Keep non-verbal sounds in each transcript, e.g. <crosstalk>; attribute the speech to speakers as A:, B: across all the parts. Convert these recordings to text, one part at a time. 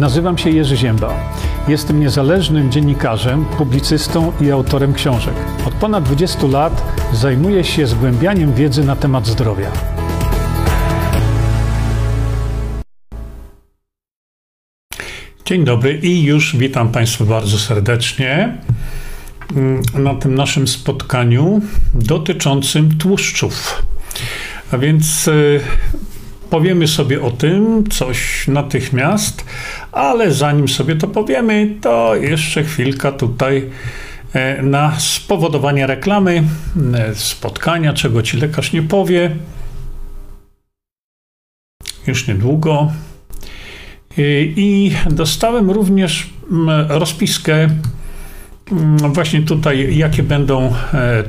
A: Nazywam się Jerzy Ziemba. Jestem niezależnym dziennikarzem, publicystą i autorem książek. Od ponad 20 lat zajmuję się zgłębianiem wiedzy na temat zdrowia. Dzień dobry i już witam Państwa bardzo serdecznie na tym naszym spotkaniu dotyczącym tłuszczów. A więc y, powiemy sobie o tym coś natychmiast, ale zanim sobie to powiemy, to jeszcze chwilka tutaj e, na spowodowanie reklamy, e, spotkania, czego ci lekarz nie powie. Już niedługo. E, I dostałem również rozpiskę właśnie tutaj, jakie będą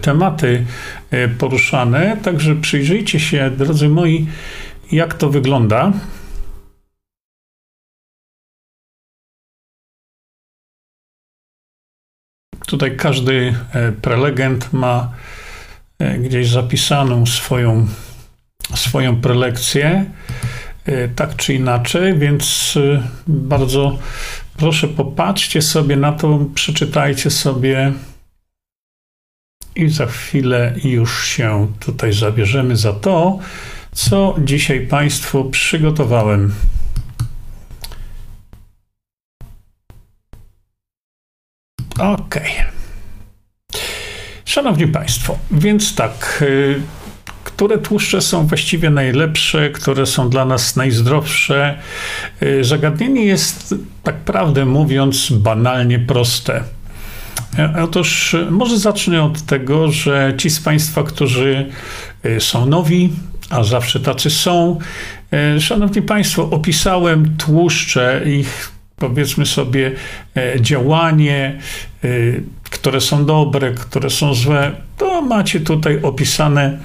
A: tematy poruszane. Także przyjrzyjcie się, drodzy moi, jak to wygląda. Tutaj każdy e, prelegent ma e, gdzieś zapisaną swoją, swoją prelekcję, e, tak czy inaczej, więc bardzo proszę popatrzcie sobie na to, przeczytajcie sobie i za chwilę już się tutaj zabierzemy za to, co dzisiaj Państwu przygotowałem. Ok. Szanowni Państwo, więc tak, y, które tłuszcze są właściwie najlepsze, które są dla nas najzdrowsze? Y, zagadnienie jest, tak prawdę mówiąc, banalnie proste. E, otóż może zacznę od tego, że ci z Państwa, którzy y, są nowi, a zawsze tacy są, Szanowni Państwo, opisałem tłuszcze, ich powiedzmy sobie e, działanie, e, które są dobre, które są złe, to macie tutaj opisane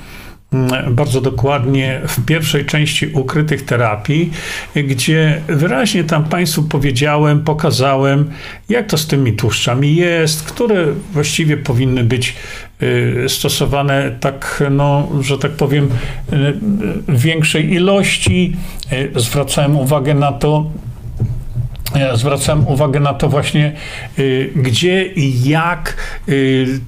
A: bardzo dokładnie w pierwszej części ukrytych terapii, gdzie wyraźnie tam Państwu powiedziałem, pokazałem, jak to z tymi tłuszczami jest, które właściwie powinny być e, stosowane tak, no, że tak powiem, w większej ilości. Zwracałem uwagę na to, zwracam uwagę na to właśnie, y, gdzie i jak y,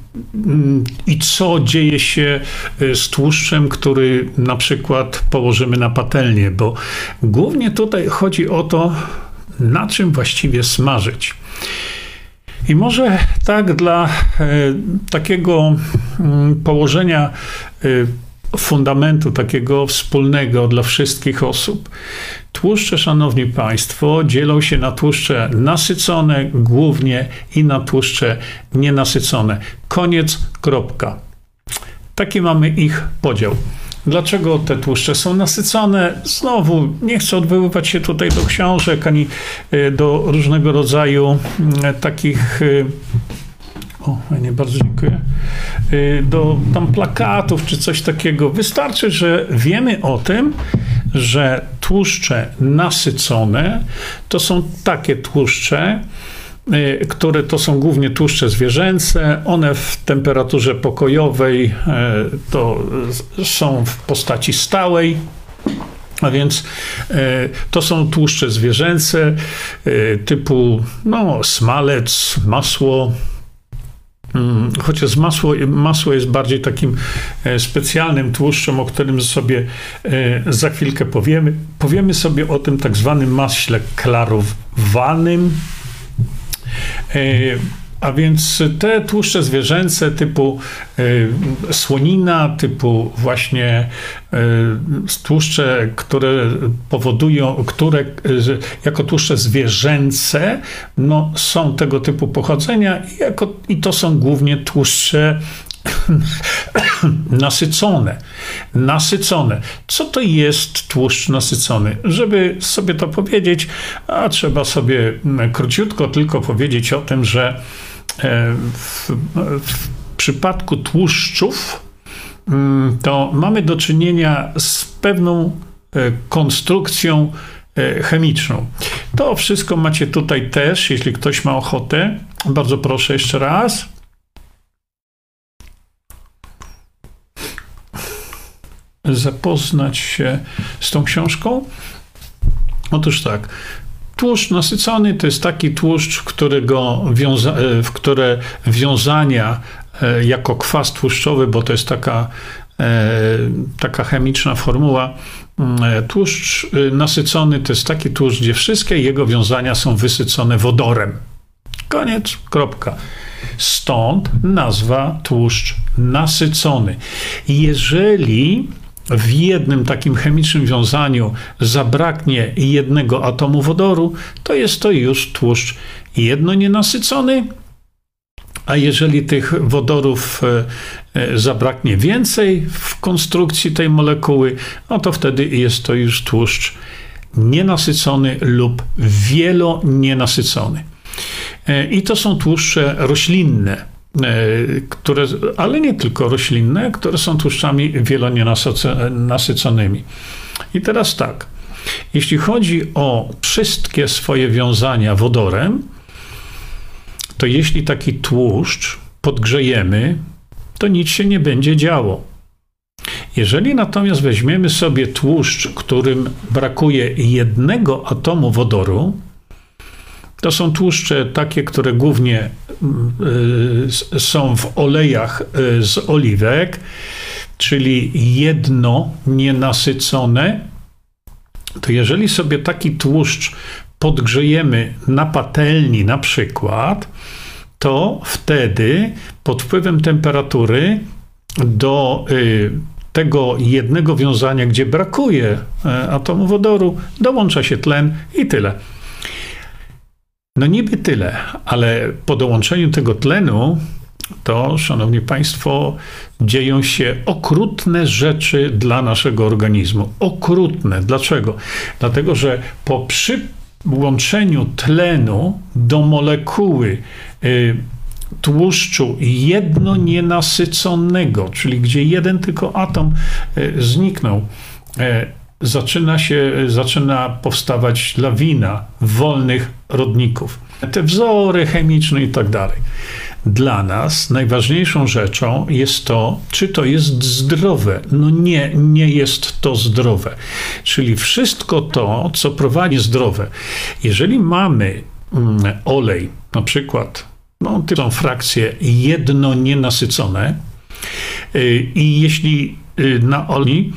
A: i co dzieje się y, z tłuszczem, który na przykład położymy na patelnię, bo głównie tutaj chodzi o to, na czym właściwie smażyć. I może tak dla takiego mm, położenia fundamentu takiego wspólnego dla wszystkich osób. Tłuszcze, szanowni państwo, dzielą się na tłuszcze nasycone głównie i na tłuszcze nienasycone. Koniec, kropka. Taki mamy ich podział. Dlaczego te tłuszcze są nasycone? Znowu, nie chcę odwoływać się tutaj do książek ani e, do różnego rodzaju takich e, o, nie bardzo dziękuję, do tam plakatów czy coś takiego. Wystarczy, że wiemy o tym, że tłuszcze nasycone to są takie tłuszcze, y, które to są głównie tłuszcze zwierzęce. One w temperaturze pokojowej y, to są w postaci stałej. A więc to są tłuszcze zwierzęce typu no, smalec, masło, chociaż masło, masło jest bardziej takim e, specjalnym tłuszczem, o którym sobie e, za chwilkę powiemy. Powiemy sobie o tym tak zwanym maśle klarowanym. A więc te tłuszcze zwierzęce typu y, słonina, typu właśnie y, tłuszcze, które powodują, które y, jako tłuszcze zwierzęce, no, są tego typu pochodzenia i, jako, i to są głównie tłuszcze <coughs> nasycone. Nasycone. Co to jest tłuszcz nasycony? Żeby sobie to powiedzieć, a trzeba sobie mm, króciutko tylko powiedzieć o tym, że E, w, w przypadku tłuszczów mm, to mamy do czynienia z pewną e, konstrukcją e, chemiczną. To wszystko macie tutaj też, jeśli ktoś ma ochotę. Bardzo proszę jeszcze raz. Zapoznać się z tą książką. Otóż tak, Tłuszcz nasycony to jest taki tłuszcz, którego wiąza, e, w które wiązania e, jako kwas tłuszczowy, bo to jest taka, taka chemiczna formuła, mm, tłuszcz nasycony to jest taki tłuszcz, gdzie wszystkie jego wiązania są wysycone wodorem. Koniec, kropka. Stąd nazwa tłuszcz nasycony. Jeżeli w jednym takim chemicznym wiązaniu zabraknie jednego atomu wodoru, to jest to już tłuszcz jedno nienasycony, a jeżeli tych wodorów e, e, zabraknie więcej w konstrukcji tej molekuły, no to wtedy jest to już tłuszcz nienasycony lub wielonienasycony. E, I to są tłuszcze roślinne, które, ale nie tylko roślinne, które są tłuszczami wielonienasyconymi. I teraz tak, jeśli chodzi o wszystkie swoje wiązania wodorem, to jeśli taki tłuszcz podgrzejemy, to nic się nie będzie działo. Jeżeli natomiast weźmiemy sobie tłuszcz, którym brakuje jednego atomu wodoru, to są tłuszcze takie, które głównie y, są w olejach y, z oliwek, czyli jedno nienasycone. To jeżeli sobie taki tłuszcz podgrzejemy na patelni na przykład, to wtedy pod wpływem temperatury do y, tego jednego wiązania, gdzie brakuje atomu wodoru, dołącza się tlen i tyle. No niby tyle, ale po dołączeniu tego tlenu to, szanowni państwo, dzieją się okrutne rzeczy dla naszego organizmu. Okrutne. Dlaczego? Dlatego, że po przyłączeniu tlenu do molekuły y, tłuszczu jedno nienasyconego, czyli gdzie jeden tylko atom y, zniknął, y, zaczyna się, zaczyna powstawać lawina wolnych rodników. Te wzory chemiczne i tak dalej. Dla nas najważniejszą rzeczą jest to, czy to jest zdrowe. No nie, nie jest to zdrowe. Czyli wszystko to, co prowadzi zdrowe. Jeżeli mamy mm, olej, na przykład, no, to są frakcje jedno nienasycone, y, i jeśli y, na olej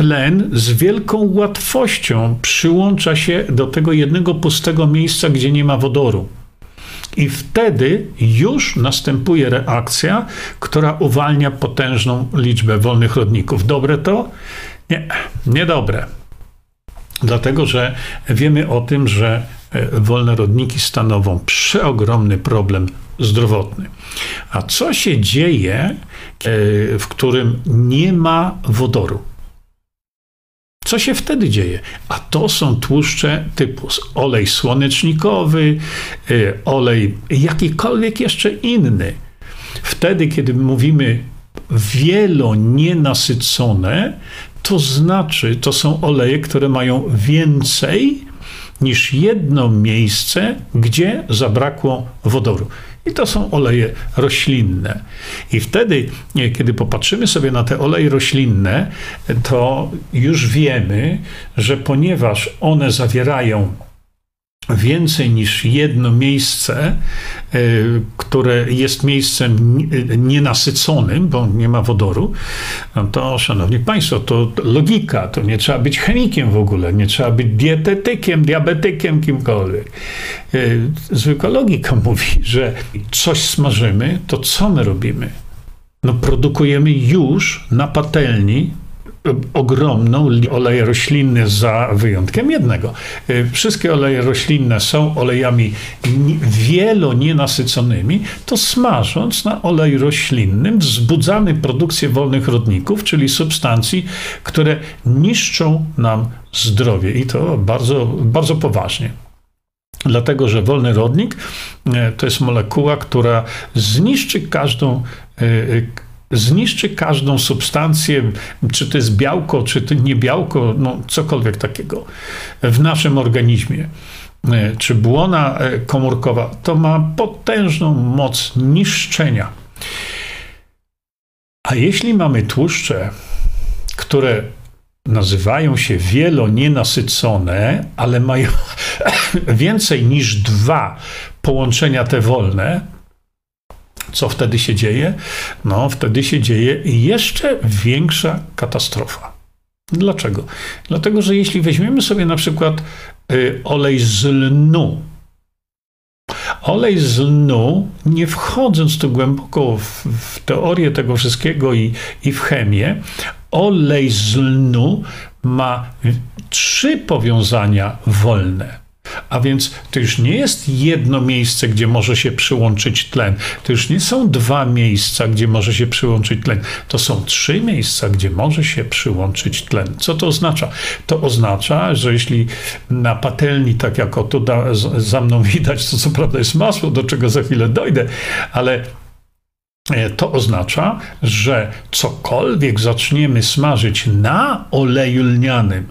A: tlen z wielką łatwością przyłącza się do tego jednego pustego miejsca, gdzie nie ma wodoru. I wtedy już następuje reakcja, która uwalnia potężną liczbę wolnych rodników. Dobre to? Nie, niedobre. Dlatego, że wiemy o tym, że e, wolne rodniki stanowią przeogromny problem zdrowotny. A co się dzieje, e, w którym nie ma wodoru? Co się wtedy dzieje? A to są tłuszcze typu olej słonecznikowy, y, olej jakikolwiek jeszcze inny. Wtedy, kiedy mówimy wielonienasycone, to znaczy, to są oleje, które mają więcej niż jedno miejsce, gdzie zabrakło wodoru. I to są oleje roślinne. I wtedy, kiedy popatrzymy sobie na te oleje roślinne, to już wiemy, że ponieważ one zawierają więcej niż jedno miejsce, e, które jest miejscem nienasyconym, bo nie ma wodoru, no to, szanowni państwo, to logika, to nie trzeba być chemikiem w ogóle, nie trzeba być dietetykiem, diabetykiem, kimkolwiek. E, zwykła logika <laughs> mówi, że coś smażymy, to co my robimy? No produkujemy już na patelni ogromną oleje roślinne za wyjątkiem jednego. Y, wszystkie oleje roślinne są olejami wielonienasyconymi, to smażąc na oleju roślinnym wzbudzamy produkcję wolnych rodników, czyli substancji, które niszczą nam zdrowie i to bardzo, bardzo poważnie. Dlatego, że wolny rodnik y, to jest molekuła, która zniszczy każdą y, zniszczy każdą substancję, czy to jest białko, czy to nie białko, no cokolwiek takiego w naszym organizmie. E, czy błona e, komórkowa, to ma potężną moc niszczenia. A jeśli mamy tłuszcze, które nazywają się wielonienasycone, ale mają <laughs> więcej niż dwa połączenia te wolne, co wtedy się dzieje? No, wtedy się dzieje jeszcze większa katastrofa. Dlaczego? Dlatego, że jeśli weźmiemy sobie na przykład y, olej z lnu, olej z lnu, nie wchodząc tu głęboko w, w teorię tego wszystkiego i, i w chemię, olej z lnu ma trzy powiązania wolne. A więc to już nie jest jedno miejsce, gdzie może się przyłączyć tlen. To już nie są dwa miejsca, gdzie może się przyłączyć tlen. To są trzy miejsca, gdzie może się przyłączyć tlen. Co to oznacza? To oznacza, że jeśli na patelni, tak jak o tu da, za mną <laughs> widać, to co prawda jest masło, do czego za chwilę dojdę, ale e, to oznacza, że cokolwiek zaczniemy smażyć na oleju lnianym,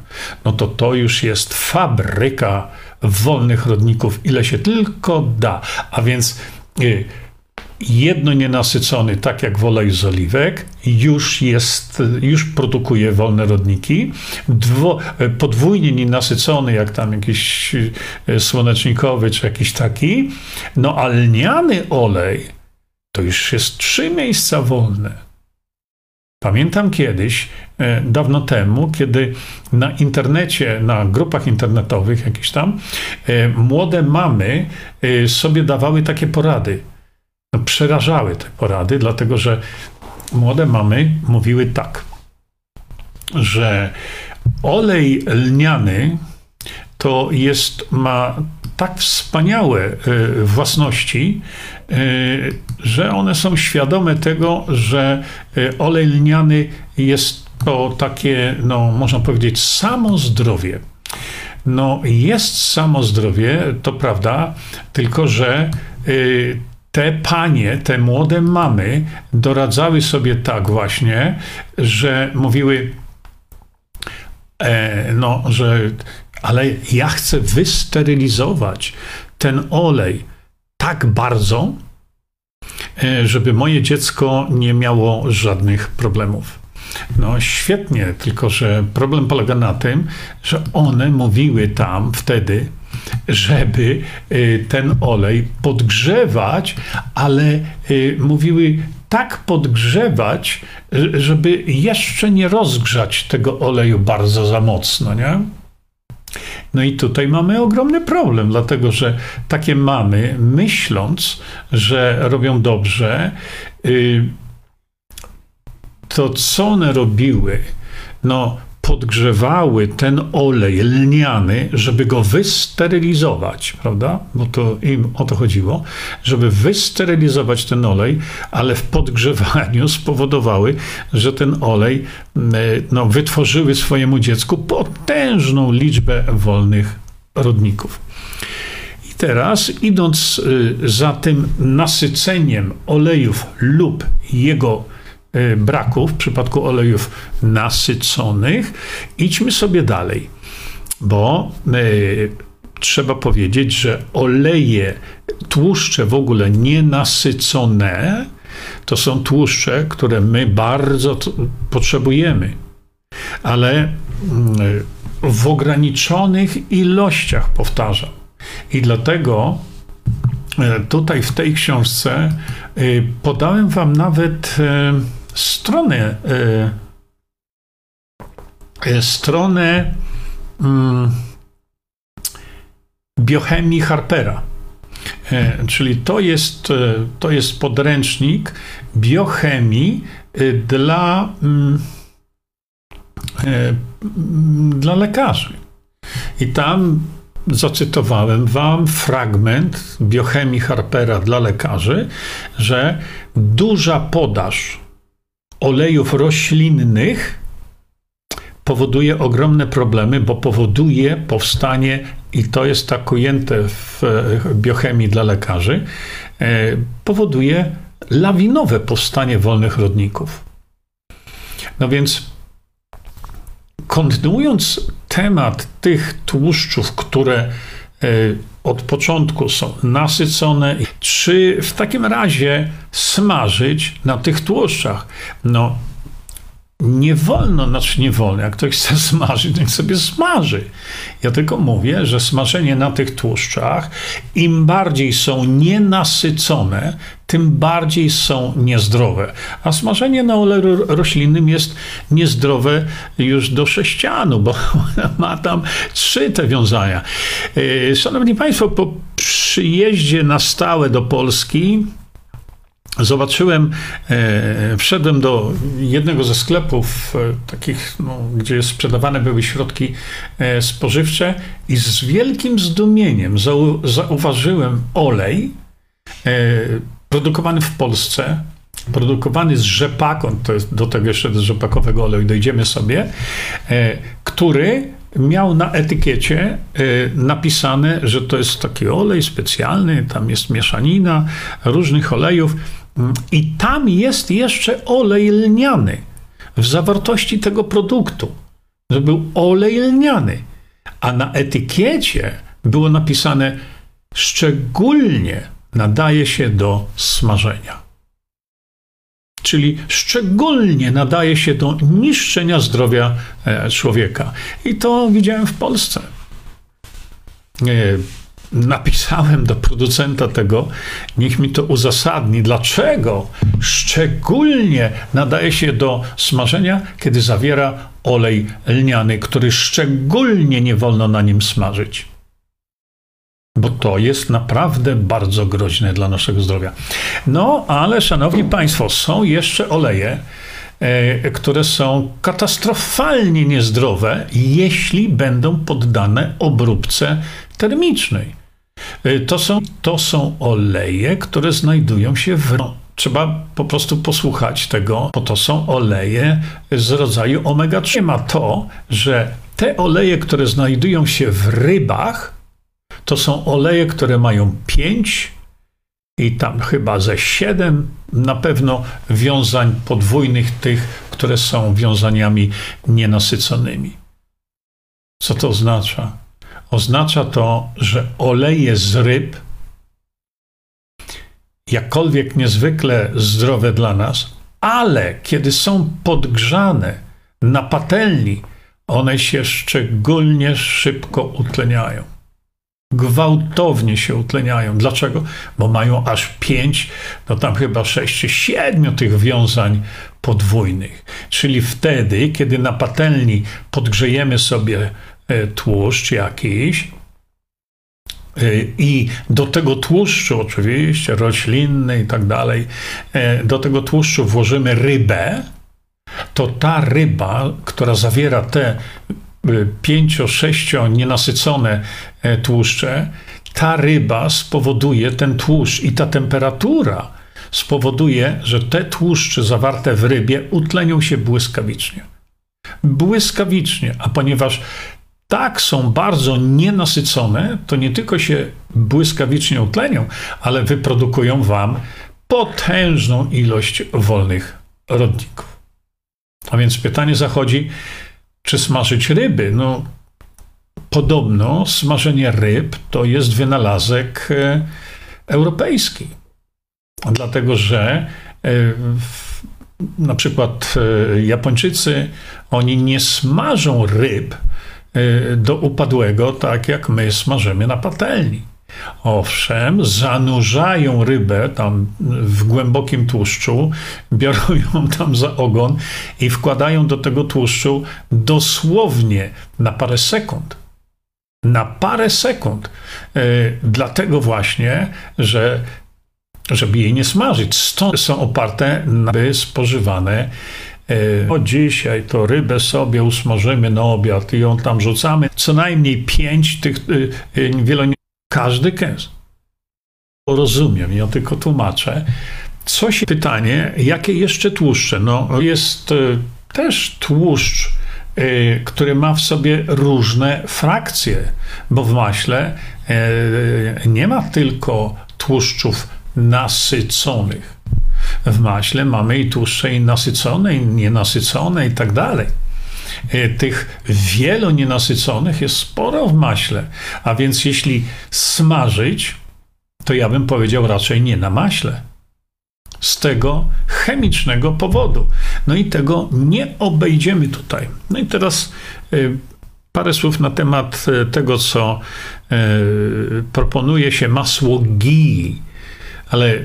A: no to to już jest fabryka wolnych rodników, ile się tylko da. A więc y, jedno nienasycony, tak jak w oleju z oliwek, już jest, już produkuje wolne rodniki. Dwo, podwójnie nienasycony, jak tam jakiś y, słonecznikowy czy jakiś taki. No a lniany olej to już jest trzy miejsca wolne. Pamiętam kiedyś, e, dawno temu, kiedy na internecie, na grupach internetowych jakieś tam, e, młode mamy e, sobie dawały takie porady. No, przerażały te porady, dlatego że młode mamy mówiły tak, że olej lniany to jest, ma tak wspaniałe własności, że one są świadome tego, że e, olej lniany jest to takie, no, można powiedzieć, samo zdrowie. No, jest samo zdrowie, to prawda, tylko że e, te panie, te młode mamy doradzały sobie tak właśnie, że mówiły, e, no, że ale ja chcę wysterylizować ten olej tak bardzo, E, żeby moje dziecko nie miało żadnych problemów. No świetnie, tylko że problem polega na tym, że one mówiły tam wtedy, żeby e, ten olej podgrzewać, ale e, mówiły tak podgrzewać, żeby jeszcze nie rozgrzać tego oleju bardzo za mocno, nie? No i tutaj mamy ogromny problem, dlatego że takie mamy, myśląc, że robią dobrze, y, to co one robiły? No, podgrzewały ten olej lniany, żeby go wysterylizować, prawda? Bo to im o to chodziło, żeby wysterylizować ten olej, ale w podgrzewaniu <laughs> spowodowały, że ten olej no, wytworzyły swojemu dziecku potężną liczbę wolnych rodników. I teraz, idąc y, za tym nasyceniem olejów lub jego E, braków w przypadku olejów nasyconych. Idźmy sobie dalej, bo e, trzeba powiedzieć, że oleje, tłuszcze w ogóle nienasycone, to są tłuszcze, które my bardzo potrzebujemy, ale mm, w ograniczonych ilościach, powtarzam. I dlatego e, tutaj w tej książce podałem Wam nawet stronę, e, e, stronę mm, biochemii Harpera. E, czyli to jest, to jest podręcznik biochemii dla, mm, dla lekarzy. I tam zacytowałem Wam fragment biochemii Harpera dla lekarzy, że duża podaż olejów roślinnych powoduje ogromne problemy, bo powoduje powstanie, i to jest tak ujęte w biochemii dla lekarzy, e, powoduje lawinowe powstanie wolnych rodników. No więc kontynuując temat tych tłuszczów, które e, od początku są nasycone. Czy w takim razie smażyć na tych tłuszczach? No, nie wolno, znaczy nie wolno, jak ktoś chce smażyć, niech sobie smaży. Ja tylko mówię, że smażenie na tych tłuszczach, im bardziej są nienasycone, tym bardziej są niezdrowe. A smażenie na oleju roślinnym jest niezdrowe już do sześcianu, bo <laughs> ma tam trzy te wiązania. E, szanowni Państwo, po przyjeździe na stałe do Polski, Zobaczyłem, e, wszedłem do jednego ze sklepów e, takich, no, gdzie sprzedawane były środki e, spożywcze i z wielkim zdumieniem zau, zauważyłem olej e, produkowany w Polsce, produkowany z rzepaką, to jest do tego jeszcze do rzepakowego oleju dojdziemy sobie, e, który miał na etykiecie e, napisane, że to jest taki olej specjalny, tam jest mieszanina różnych olejów. I tam jest jeszcze olej lniany w zawartości tego produktu, że był olej lniany, a na etykiecie było napisane szczególnie nadaje się do smażenia. Czyli szczególnie nadaje się do niszczenia zdrowia e, człowieka. I to widziałem w Polsce. E, napisałem do producenta tego, niech mi to uzasadni, dlaczego szczególnie nadaje się do smażenia, kiedy zawiera olej lniany, który szczególnie nie wolno na nim smażyć. Bo to jest naprawdę bardzo groźne dla naszego zdrowia. No, ale szanowni Państwo, są jeszcze oleje, e, które są katastrofalnie niezdrowe, jeśli będą poddane obróbce termicznej. Y, to są, to są oleje, które znajdują się w. Trzeba po prostu posłuchać tego, bo to są oleje z rodzaju omega-3. Ma to, że te oleje, które znajdują się w rybach, to są oleje, które mają 5 i tam chyba ze 7 na pewno wiązań podwójnych, tych, które są wiązaniami nienasyconymi. Co to oznacza? Oznacza to, że oleje z ryb, jakkolwiek niezwykle zdrowe dla nas, ale kiedy są podgrzane na patelni, one się szczególnie szybko utleniają. Gwałtownie się utleniają. Dlaczego? Bo mają aż pięć, no tam chyba sześć czy siedmiu tych wiązań podwójnych. Czyli wtedy, kiedy na patelni podgrzejemy sobie E, tłuszcz jakiś. E, I do tego tłuszczu, oczywiście roślinny i tak dalej, e, do tego tłuszczu włożymy rybę, to ta ryba, która zawiera te pięcio, sześcio nienasycone tłuszcze, ta ryba spowoduje ten tłuszcz i ta temperatura spowoduje, że te tłuszcze zawarte w rybie utlenią się błyskawicznie. Błyskawicznie, a ponieważ tak są bardzo nienasycone, to nie tylko się błyskawicznie utlenią, ale wyprodukują wam potężną ilość wolnych rodników. A więc pytanie zachodzi, czy smażyć ryby? No, podobno smażenie ryb to jest wynalazek e, europejski. Dlatego, że e, na przykład e, Japończycy, oni nie smażą ryb, do upadłego, tak jak my smażymy na patelni. Owszem, zanurzają rybę tam w głębokim tłuszczu, biorą ją tam za ogon i wkładają do tego tłuszczu dosłownie na parę sekund. Na parę sekund. Yy, dlatego właśnie, że żeby jej nie smażyć. Stąd są oparte na spożywane E, o dzisiaj to rybę sobie usmażymy na obiad i ją tam rzucamy. Co najmniej pięć tych e, e, wielo... każdy kęs. Rozumiem, ja tylko tłumaczę. Coś pytanie, jakie jeszcze tłuszcze? No, jest też tłuszcz, który ma w sobie różne frakcje, bo w maśle nie ma tylko tłuszczów nasyconych w maśle mamy i tłuszcze i nasycone, i nienasycone i tak dalej. E, tych wielu nienasyconych jest sporo w maśle, a więc jeśli smażyć, to ja bym powiedział raczej nie na maśle. z tego chemicznego powodu. No i tego nie obejdziemy tutaj. No i teraz y, parę słów na temat y, tego, co proponuje się masło ghee. Ale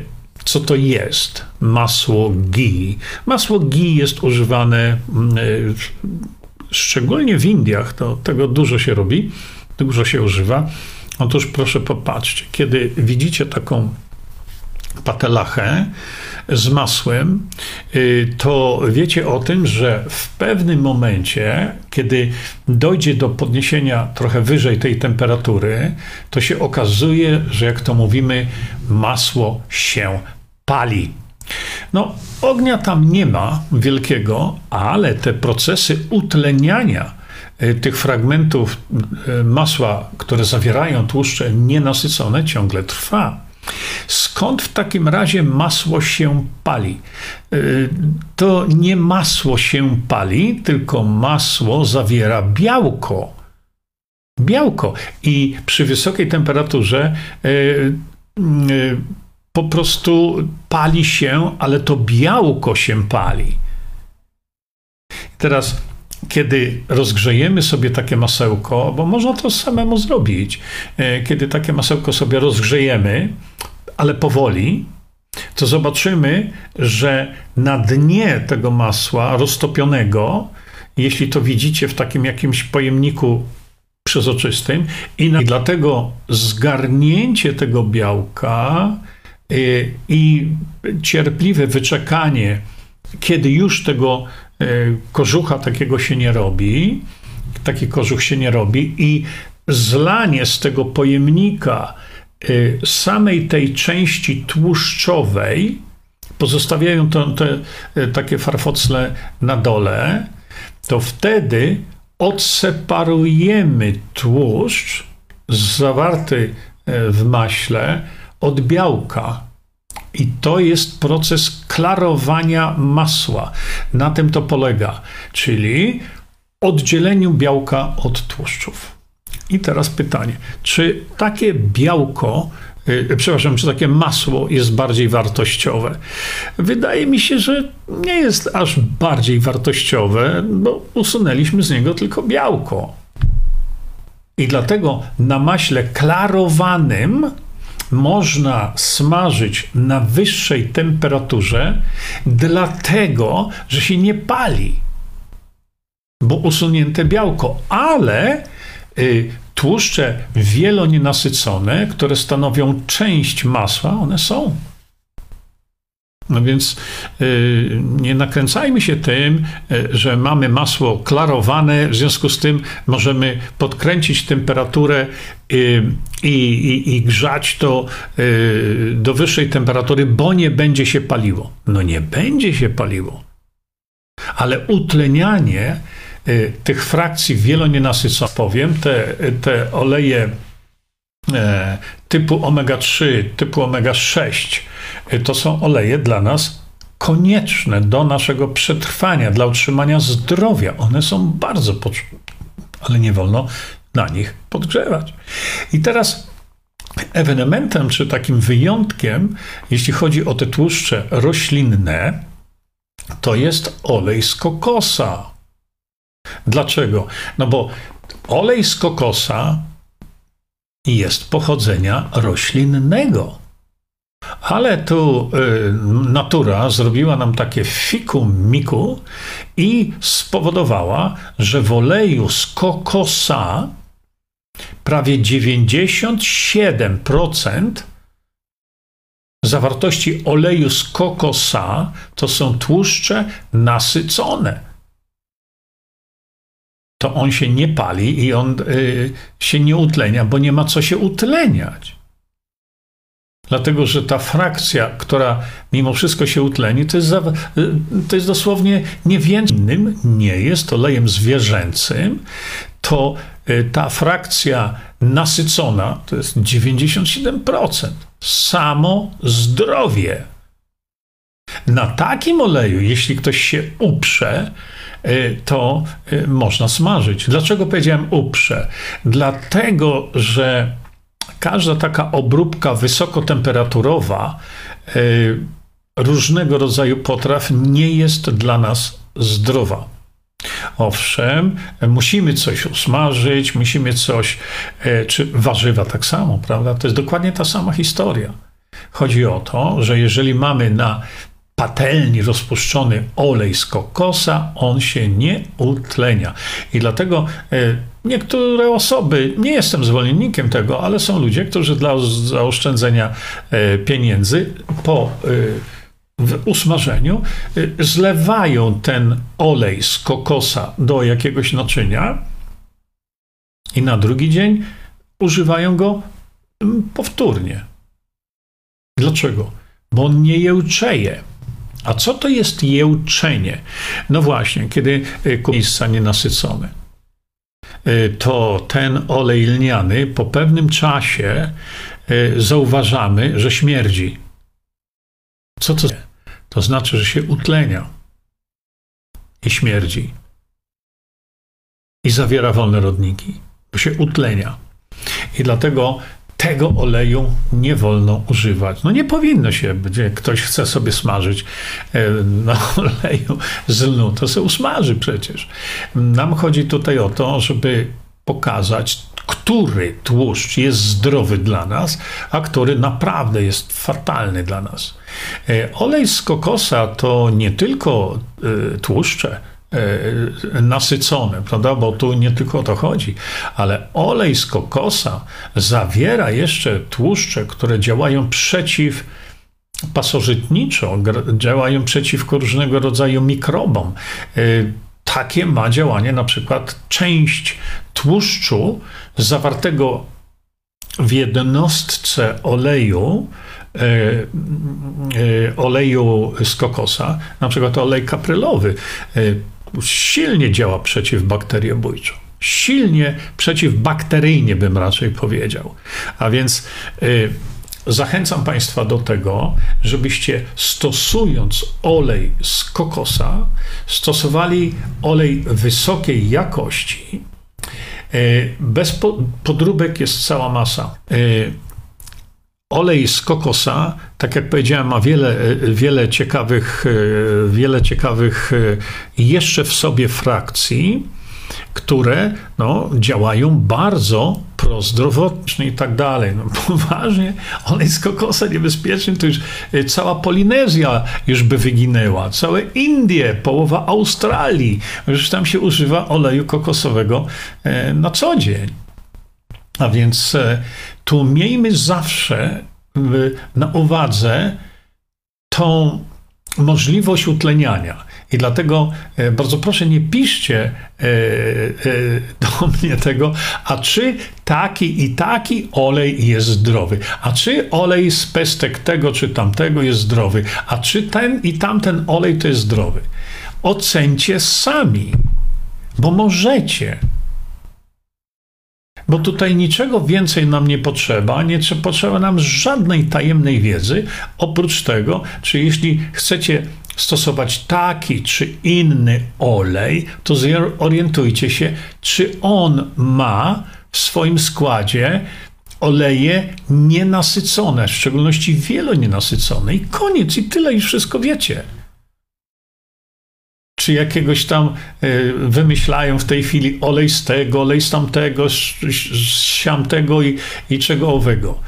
A: co to jest masło ghee? Masło ghee jest używane szczególnie w Indiach, to tego dużo się robi, dużo się używa. Otóż proszę popatrzcie, kiedy widzicie taką patelachę z masłem, y, to wiecie o tym, że w pewnym momencie, kiedy dojdzie do podniesienia trochę wyżej tej temperatury, to się okazuje, że jak to mówimy, masło się pali. No, ognia tam nie ma wielkiego, ale te procesy utleniania y, tych fragmentów y, masła, które zawierają tłuszcze nienasycone, ciągle trwa. Skąd w takim razie masło się pali? Y, to nie masło się pali, tylko masło zawiera białko. Białko. I przy wysokiej temperaturze y, y, po prostu pali się, ale to białko się pali. Teraz kiedy rozgrzejemy sobie takie masełko, bo można to samemu zrobić, kiedy takie masełko sobie rozgrzejemy, ale powoli, to zobaczymy, że na dnie tego masła roztopionego, jeśli to widzicie w takim jakimś pojemniku przezroczystym, i, na, i dlatego zgarnięcie tego białka y, i cierpliwe wyczekanie, kiedy już tego y, kożucha takiego się nie robi, taki kożuch się nie robi, i zlanie z tego pojemnika samej tej części tłuszczowej, pozostawiają to, te y, takie farfocle na dole, to wtedy odseparujemy tłuszcz zawarty y, w maśle od białka. I to jest proces klarowania masła. Na tym to polega, czyli oddzieleniu białka od tłuszczów. I teraz pytanie, czy takie białko, yy, przepraszam, czy takie masło jest bardziej wartościowe? Wydaje mi się, że nie jest aż bardziej wartościowe, bo usunęliśmy z niego tylko białko. I dlatego na maśle klarowanym można smażyć na wyższej temperaturze, dlatego że się nie pali, bo usunięte białko, ale Y, tłuszcze wielonienasycone, które stanowią część masła, one są. No więc y, nie nakręcajmy się tym, y, że mamy masło klarowane, w związku z tym możemy podkręcić temperaturę i, i, grzać to do wyższej temperatury, bo nie będzie się paliło. No nie będzie się paliło. Ale utlenianie Y, tych frakcji wielonienasyconych, powiem, te, te oleje e, typu omega-3, typu omega-6, y, to są oleje dla nas konieczne do naszego przetrwania, dla utrzymania zdrowia. One są bardzo potrzebne, ale nie wolno na nich podgrzewać. I teraz ewenementem, czy takim wyjątkiem, jeśli chodzi o te tłuszcze roślinne, to jest olej z kokosa. Dlaczego? No bo olej z kokosa jest pochodzenia roślinnego. Ale tu y, natura zrobiła nam takie fiku miku i spowodowała, że w oleju z kokosa prawie 97% zawartości oleju z kokosa to są tłuszcze nasycone to on się nie pali i on y, się nie utlenia, bo nie ma co się utleniać. Dlatego, że ta frakcja, która mimo wszystko się utleni, to jest, za, y, to jest dosłownie nie nie jest olejem zwierzęcym, to y, ta frakcja nasycona to jest 97%. Samo zdrowie. Na takim oleju, jeśli ktoś się uprze, Y, to y, można smażyć. Dlaczego powiedziałem uprze? Dlatego, że każda taka obróbka wysokotemperaturowa y, różnego rodzaju potraw nie jest dla nas zdrowa. Owszem, musimy coś usmażyć, musimy coś, czy warzywa tak samo, prawda? To jest dokładnie ta sama historia. Chodzi o to, że jeżeli mamy na patelni rozpuszczony olej z kokosa, on się nie utlenia. I dlatego e, niektóre osoby, nie jestem zwolennikiem tego, ale są ludzie, którzy dla zaoszczędzenia e, pieniędzy po w usmażeniu zlewają ten olej z kokosa do jakiegoś naczynia i na drugi dzień używają go powtórnie. Dlaczego? Bo on nie jełczeje. A co to jest jełczenie? No właśnie, kiedy y, miejsca nienasycone, y, to ten olej lniany po pewnym czasie y, zauważamy, że śmierdzi. Co to To znaczy, że się utlenia i śmierdzi. I zawiera wolne rodniki, bo się utlenia. I dlatego tego oleju nie wolno używać. No nie powinno się, gdzie ktoś chce sobie smażyć e, na <laughs> oleju z lnu, to się usmaży przecież. Nam chodzi tutaj o to, żeby pokazać, który tłuszcz jest zdrowy dla nas, a który naprawdę jest fatalny dla nas. E, olej z kokosa to nie tylko e, tłuszcze, nasycone, prawda? Bo tu nie tylko o to chodzi, ale olej z kokosa zawiera jeszcze tłuszcze, które działają przeciw pasożytniczo, działają przeciwko różnego rodzaju mikrobom. E, takie ma działanie na przykład część tłuszczu zawartego w jednostce oleju, e, oleju z kokosa, na przykład olej kaprylowy, silnie działa przeciwbakteriobójczo. Silnie przeciwbakteryjnie bym raczej powiedział. A więc y, zachęcam Państwa do tego, żebyście stosując olej z kokosa, stosowali olej wysokiej jakości. Y, bez podróbek jest cała masa. Y, olej z kokosa, tak jak powiedziałem, ma wiele, wiele ciekawych, wiele ciekawych jeszcze w sobie frakcji, które no, działają bardzo prozdrowotnie i tak dalej. No, <laughs> poważnie, olej z kokosa niebezpieczny to już cała Polinezja już by wyginęła, całe Indie, połowa Australii, już tam się używa oleju kokosowego e, na co dzień. A więc e, tu miejmy zawsze na uwadze tą możliwość utleniania. I dlatego e, bardzo proszę, nie piszcie e, do <laughs> mnie tego, a czy taki i taki olej jest zdrowy, a czy olej z pestek tego czy tamtego jest zdrowy, a czy ten i tamten olej to jest zdrowy. Ocencie sami, bo możecie. Bo tutaj niczego więcej nam nie potrzeba, nie potrzeba nam żadnej tajemnej wiedzy, oprócz tego, czy jeśli chcecie stosować taki czy inny olej, to zorientujcie się, czy on ma w swoim składzie oleje nienasycone, w szczególności wielonienasycone. I koniec, i tyle, już wszystko wiecie czy jakiegoś tam e, wymyślają w tej chwili olej z tego, olej z tamtego, z siamtego i, i czego owego.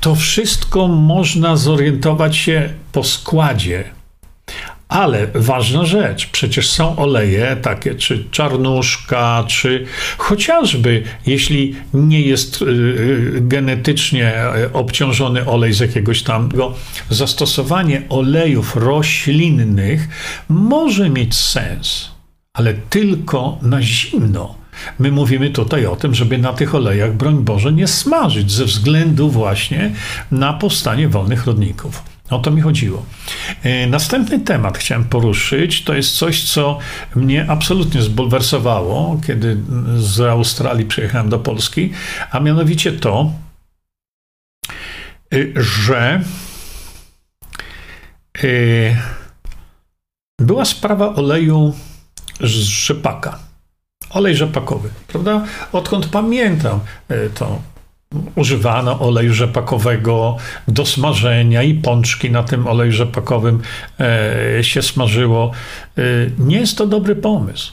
A: To wszystko można zorientować się po składzie ale ważna rzecz, przecież są oleje takie, czy czarnuszka, czy chociażby, jeśli nie jest y, y, genetycznie y, obciążony olej z jakiegoś tam, zastosowanie olejów roślinnych może mieć sens, ale tylko na zimno. My mówimy tutaj o tym, żeby na tych olejach, broń Boże, nie smażyć ze względu właśnie na powstanie wolnych rodników. O to mi chodziło. E, następny temat chciałem poruszyć. To jest coś, co mnie absolutnie zbulwersowało, kiedy z Australii przyjechałem do Polski, a mianowicie to, e, że e, była sprawa oleju z rzepaka. Olej rzepakowy, prawda? Odkąd pamiętam, to używano oleju rzepakowego do smażenia i pączki na tym oleju rzepakowym e, się smażyło. E, nie jest to dobry pomysł.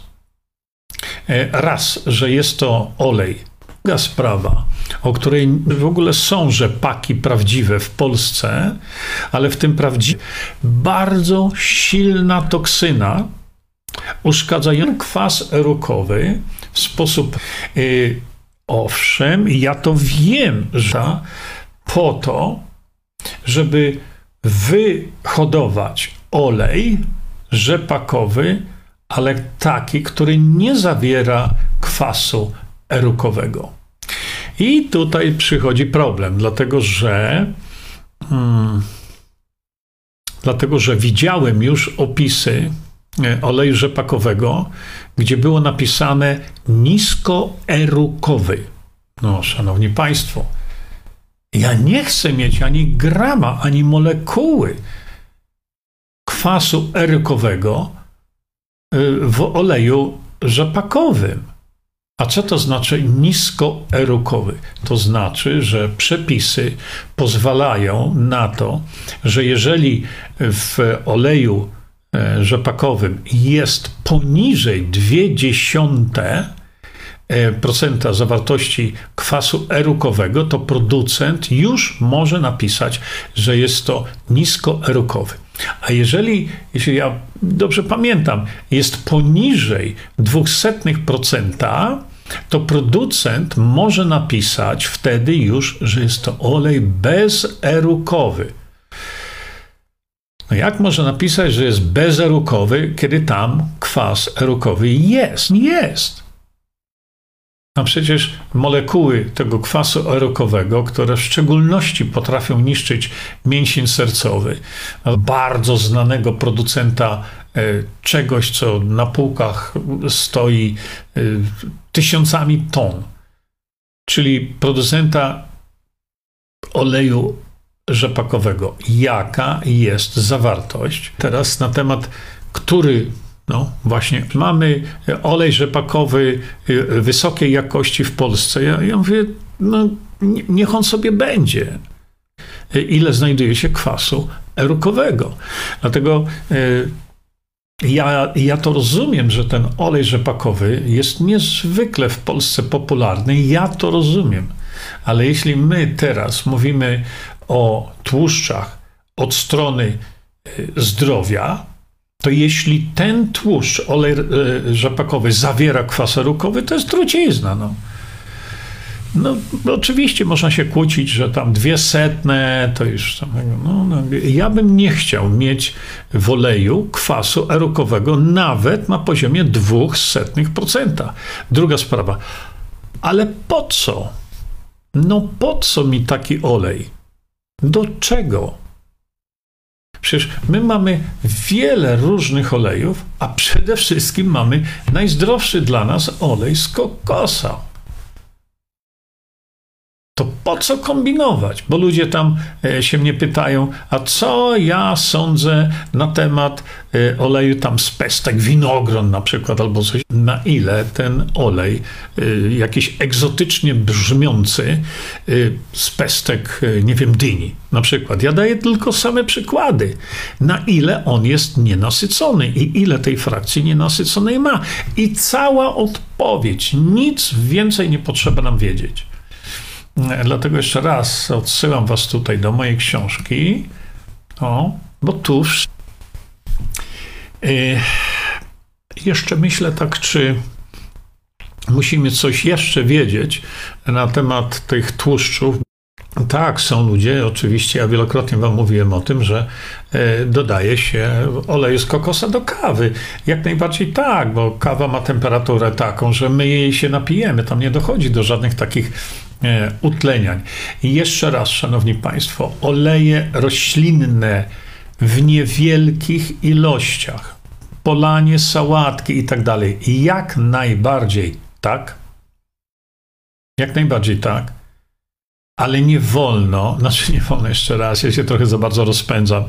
A: E, raz, że jest to olej. Druga sprawa, o której w ogóle są rzepaki prawdziwe w Polsce, ale w tym prawdziwym bardzo silna toksyna uszkadzająca kwas erukowy w sposób owszem, ja to wiem, że po to, żeby wyhodować olej rzepakowy, ale taki, który nie zawiera kwasu erukowego. I tutaj przychodzi problem, dlatego że hmm, dlatego że widziałem już opisy e, oleju rzepakowego, gdzie było napisane niskoerukowy. No, szanowni państwo, ja nie chcę mieć ani grama, ani molekuły kwasu erukowego y, w oleju rzepakowym. A co to znaczy niskoerukowy? To znaczy, że przepisy pozwalają na to, że jeżeli w oleju rzepakowym jest poniżej 0,2% e, zawartości kwasu erukowego, to producent już może napisać, że jest to niskoerukowy. A jeżeli, jeśli ja dobrze pamiętam, jest poniżej 0,02%, to producent może napisać wtedy już, że jest to olej bezerukowy. No jak może napisać, że jest bezerukowy, kiedy tam kwas erukowy jest? Jest. A przecież molekuły tego kwasu erokowego, które w szczególności potrafią niszczyć mięsień sercowy, bardzo znanego producenta e, czegoś, co na półkach stoi e, tysiącami ton, czyli producenta oleju rzepakowego. Jaka jest zawartość? Teraz na temat, który no właśnie, mamy olej rzepakowy y, wysokiej jakości w Polsce. Ja, ja mówię, no niech on sobie będzie. Y, ile znajduje się kwasu erukowego. Dlatego y, ja, ja to rozumiem, że ten olej rzepakowy jest niezwykle w Polsce popularny. Ja to rozumiem. Ale jeśli my teraz mówimy o tłuszczach od strony zdrowia, to jeśli ten tłuszcz, olej e, rzepakowy zawiera kwas erukowy, to jest trucizna. No. No, oczywiście można się kłócić, że tam dwie setne to już. No, no, ja bym nie chciał mieć w oleju kwasu erukowego nawet na poziomie dwóch setnych procenta. Druga sprawa. Ale po co? No po co mi taki olej? Do czego? Przecież my mamy wiele różnych olejów, a przede wszystkim mamy najzdrowszy dla nas olej z kokosa to po co kombinować? Bo ludzie tam e, się mnie pytają, a co ja sądzę na temat e, oleju tam z pestek, winogron na przykład, albo coś. Na ile ten olej, e, jakiś egzotycznie brzmiący z pestek, nie wiem, dyni na przykład. Ja daję tylko same przykłady. Na ile on jest nienasycony i ile tej frakcji nienasyconej ma. I cała odpowiedź. Nic więcej nie potrzeba nam wiedzieć. Dlatego jeszcze raz odsyłam Was tutaj do mojej książki. O, bo tu yy, jeszcze myślę tak, czy musimy coś jeszcze wiedzieć na temat tych tłuszczów. Tak, są ludzie, oczywiście, ja wielokrotnie Wam mówiłem o tym, że e, dodaje się olej z kokosa do kawy. Jak najbardziej tak, bo kawa ma temperaturę taką, że my jej się napijemy. Tam nie dochodzi do żadnych takich utleniań. I jeszcze raz, Szanowni Państwo, oleje roślinne w niewielkich ilościach, polanie, sałatki i tak dalej. Jak najbardziej tak. Jak najbardziej tak. Ale nie wolno, <laughs> znaczy nie wolno jeszcze raz, ja się trochę za bardzo rozpędzam.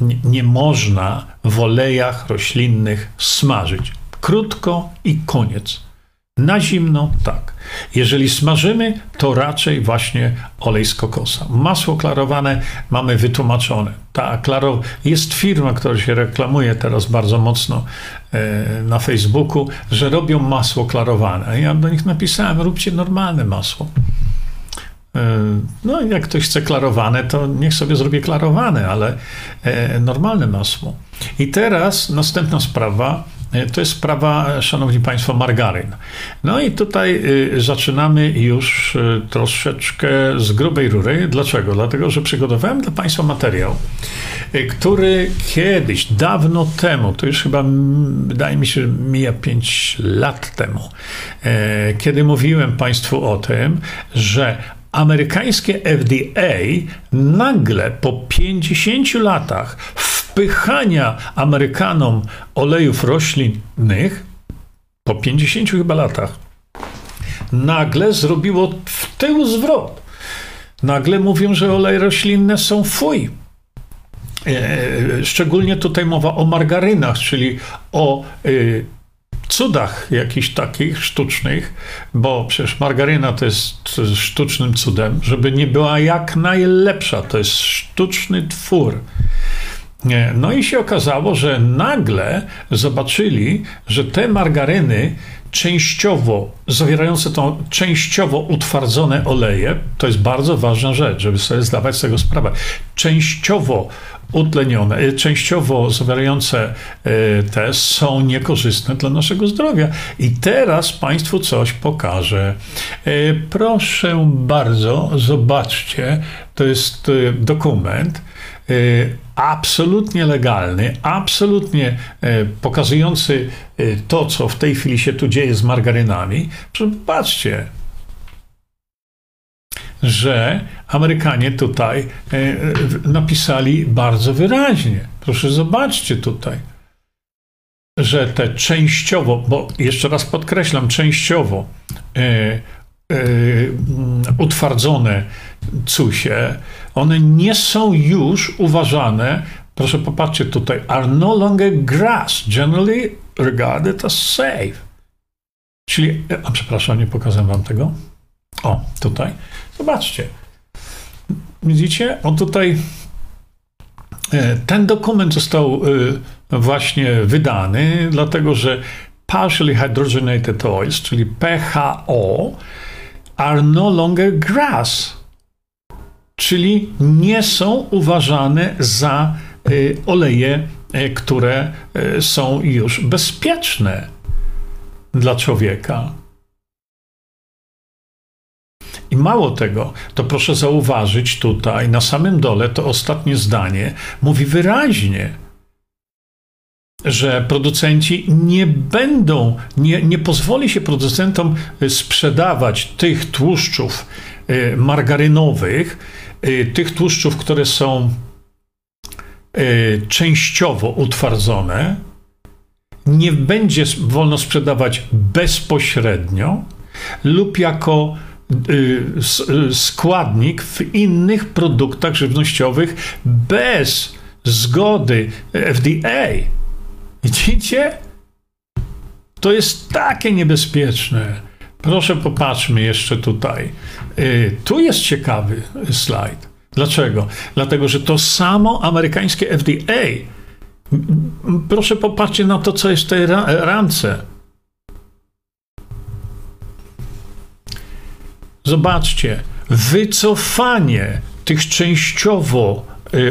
A: Nie, nie można w olejach roślinnych smażyć. Krótko i koniec. Na zimno tak. Jeżeli smażymy, to raczej właśnie olej z kokosa. Masło klarowane mamy wytłumaczone. Ta klaro... Jest firma, która się reklamuje teraz bardzo mocno e, na Facebooku, że robią masło klarowane. Ja do nich napisałem, róbcie normalne masło. E, no, jak ktoś chce klarowane, to niech sobie zrobi klarowane, ale e, normalne masło. I teraz następna sprawa to jest sprawa, szanowni państwo, margaryn. No i tutaj y, zaczynamy już y, troszeczkę z grubej rury. Dlaczego? Dlatego, że przygotowałem dla państwa materiał, y, który kiedyś, dawno temu, to już chyba wydaje mi się, mija 5 lat temu, e, kiedy mówiłem państwu o tym, że amerykańskie FDA nagle po 50 latach wpychania Amerykanom olejów roślinnych po 50 chyba latach nagle zrobiło w tył zwrot. Nagle mówią, że oleje roślinne są fuj. E, szczególnie tutaj mowa o margarynach, czyli o y, cudach jakichś takich sztucznych, bo przecież margaryna to jest sztucznym cudem, żeby nie była jak najlepsza. To jest sztuczny twór. No i się okazało, że nagle zobaczyli, że te margaryny częściowo, zawierające to częściowo utwardzone oleje, to jest bardzo ważna rzecz, żeby sobie zdawać z tego sprawę, częściowo utlenione, e, częściowo zawierające e, te są niekorzystne dla naszego zdrowia. I teraz Państwu coś pokażę. E, proszę bardzo, zobaczcie, to jest dokument absolutnie legalny, absolutnie pokazujący to, co w tej chwili się tu dzieje z margarynami. Patrzcie, że Amerykanie tutaj e, napisali bardzo wyraźnie. Proszę zobaczcie tutaj, że te częściowo, bo jeszcze raz podkreślam, częściowo e, e, utwardzone cusie, one nie są już uważane, proszę popatrzcie tutaj, are no longer grass, generally regarded as safe. Czyli, a przepraszam, nie pokazałem wam tego. O, tutaj. Zobaczcie. Widzicie? On tutaj. E, ten dokument został e, właśnie wydany, dlatego że partially hydrogenated oils, czyli PHO, are no longer grass, czyli nie są uważane za e, oleje, które są już bezpieczne dla człowieka. I mało tego, to proszę zauważyć tutaj na samym dole to ostatnie zdanie mówi wyraźnie, że producenci nie będą, nie, nie pozwoli się producentom sprzedawać tych tłuszczów y, margarynowych, y, tych tłuszczów, które są y, częściowo utwardzone, nie będzie wolno sprzedawać bezpośrednio lub jako Y, y, składnik w innych produktach żywnościowych bez zgody FDA. Widzicie? To jest takie niebezpieczne. Proszę popatrzmy jeszcze tutaj. Y, tu jest ciekawy slajd. Dlaczego? Dlatego, że to samo amerykańskie FDA. Proszę popatrzcie na to, co jest w tej rance. Zobaczcie, wycofanie tych częściowo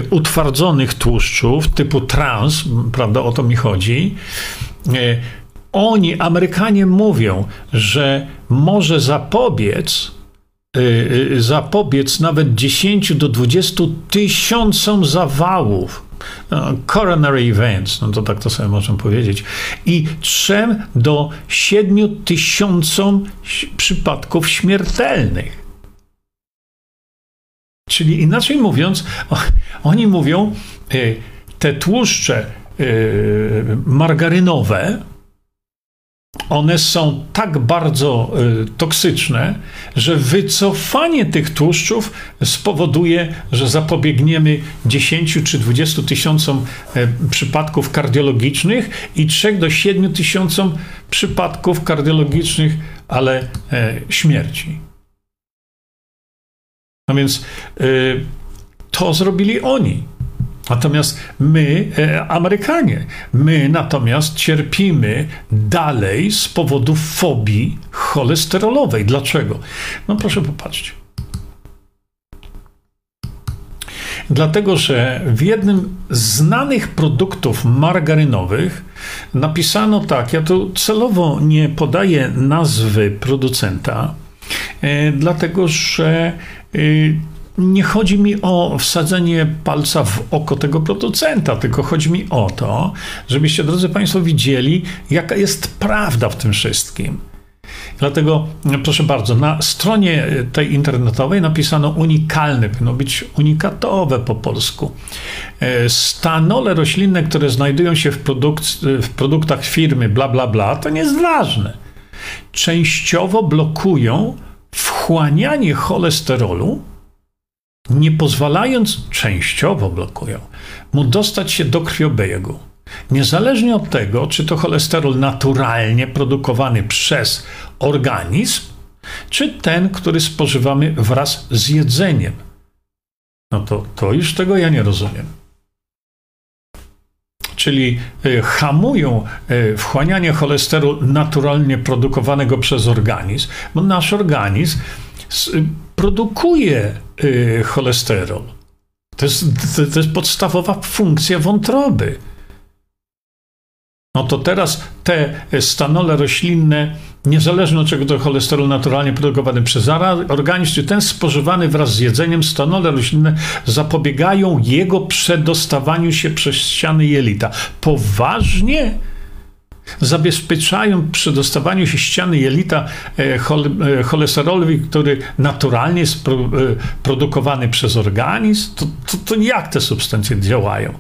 A: utwardzonych tłuszczów typu trans, prawda, o to mi chodzi. Y, oni, Amerykanie, mówią, że może zapobiec, y, zapobiec nawet 10 do 20 tysiącom zawałów no, coronary events, no to tak to sobie możemy powiedzieć, i 3 do 7 tysiącom przypadków śmiertelnych. Czyli inaczej mówiąc, oni mówią, y, te tłuszcze y, margarynowe, one są tak bardzo y, toksyczne, że wycofanie tych tłuszczów spowoduje, że zapobiegniemy 10 czy 20 tysiącom przypadków kardiologicznych i 3 do 7 tysiącom przypadków kardiologicznych ale śmierci. No więc e, to zrobili oni. Natomiast my, e, Amerykanie, my natomiast cierpimy dalej z powodu fobii cholesterolowej. Dlaczego? No proszę popatrzcie. Dlatego, że w jednym z znanych produktów margarynowych napisano tak, ja tu celowo nie podaję nazwy producenta, e, dlatego że nie chodzi mi o wsadzenie palca w oko tego producenta, tylko chodzi mi o to, żebyście, drodzy Państwo, widzieli, jaka jest prawda w tym wszystkim. Dlatego, proszę bardzo, na stronie tej internetowej napisano unikalny, powinno być unikatowe po polsku. E, stanole roślinne, które znajdują się w, produk- w produktach firmy bla bla bla, to nie jest ważne. Częściowo blokują wchłanianie cholesterolu, nie pozwalając, częściowo blokują, mu dostać się do krwiobiegu. Niezależnie od tego, czy to cholesterol naturalnie produkowany przez organizm, czy ten, który spożywamy wraz z jedzeniem. No to, to już tego ja nie rozumiem. Czyli y, hamują y, wchłanianie cholesterolu naturalnie produkowanego przez organizm, bo nasz organizm y, produkuje cholesterol. To jest, to jest podstawowa funkcja wątroby. No to teraz te stanole roślinne, niezależnie od czego to cholesterol naturalnie produkowany przez organizm, czy ten spożywany wraz z jedzeniem, stanole roślinne zapobiegają jego przedostawaniu się przez ściany jelita. Poważnie zabezpieczają przy dostawaniu się ściany jelita e, e, cholesterolowi, który naturalnie jest e, produkowany przez organizm, to, to, to jak te substancje działają?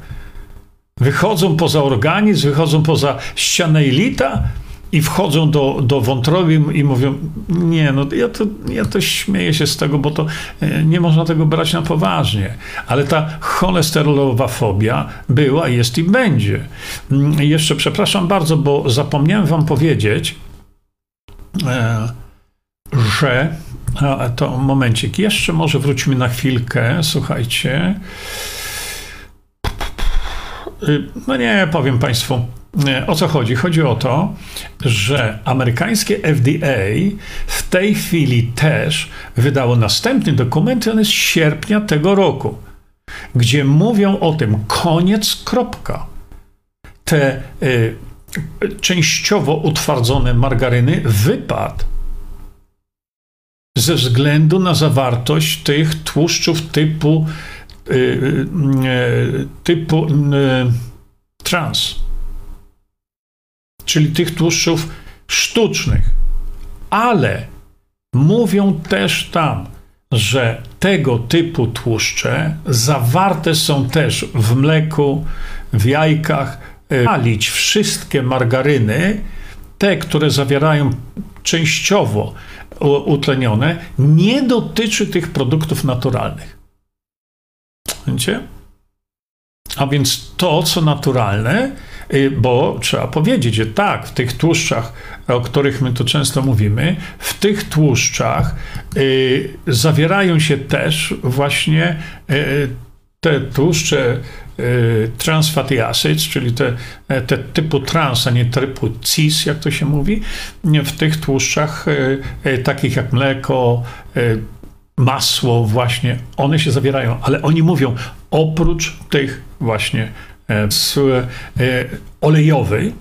A: Wychodzą poza organizm, wychodzą poza ścianę jelita i wchodzą do, do wątroby i mówią, nie, no ja to, ja to śmieję się z tego, bo to e, nie można tego brać na poważnie. Ale ta cholesterolowa fobia była, jest i będzie. Mm, jeszcze przepraszam bardzo, bo zapomniałem wam powiedzieć, e, że to momencik, jeszcze może wróćmy na chwilkę, słuchajcie. Y, no nie, powiem Państwu, o co chodzi? Chodzi o to, że amerykańskie FDA w tej chwili też wydało następny dokument, on jest z sierpnia tego roku, gdzie mówią o tym koniec, kropka. Te y, częściowo utwardzone margaryny wypadł ze względu na zawartość tych tłuszczów typu Y, y, y, typu trans, czyli tych tłuszczów sztucznych. Ale mówią też tam, że tego typu tłuszcze zawarte są też w mleku, w jajkach. Palić wszystkie margaryny, te, które zawierają częściowo utlenione, nie dotyczy tych produktów naturalnych. A więc to, co naturalne, y, bo trzeba powiedzieć, że tak, w tych tłuszczach, o których my tu często mówimy, w tych tłuszczach y, zawierają się też właśnie y, te tłuszcze trans fatty acids, czyli te, te typu trans, a nie typu cis, jak to się mówi, w tych tłuszczach takich jak mleko, masło właśnie, one się zawierają, ale oni mówią, oprócz tych właśnie e, e, olejowej,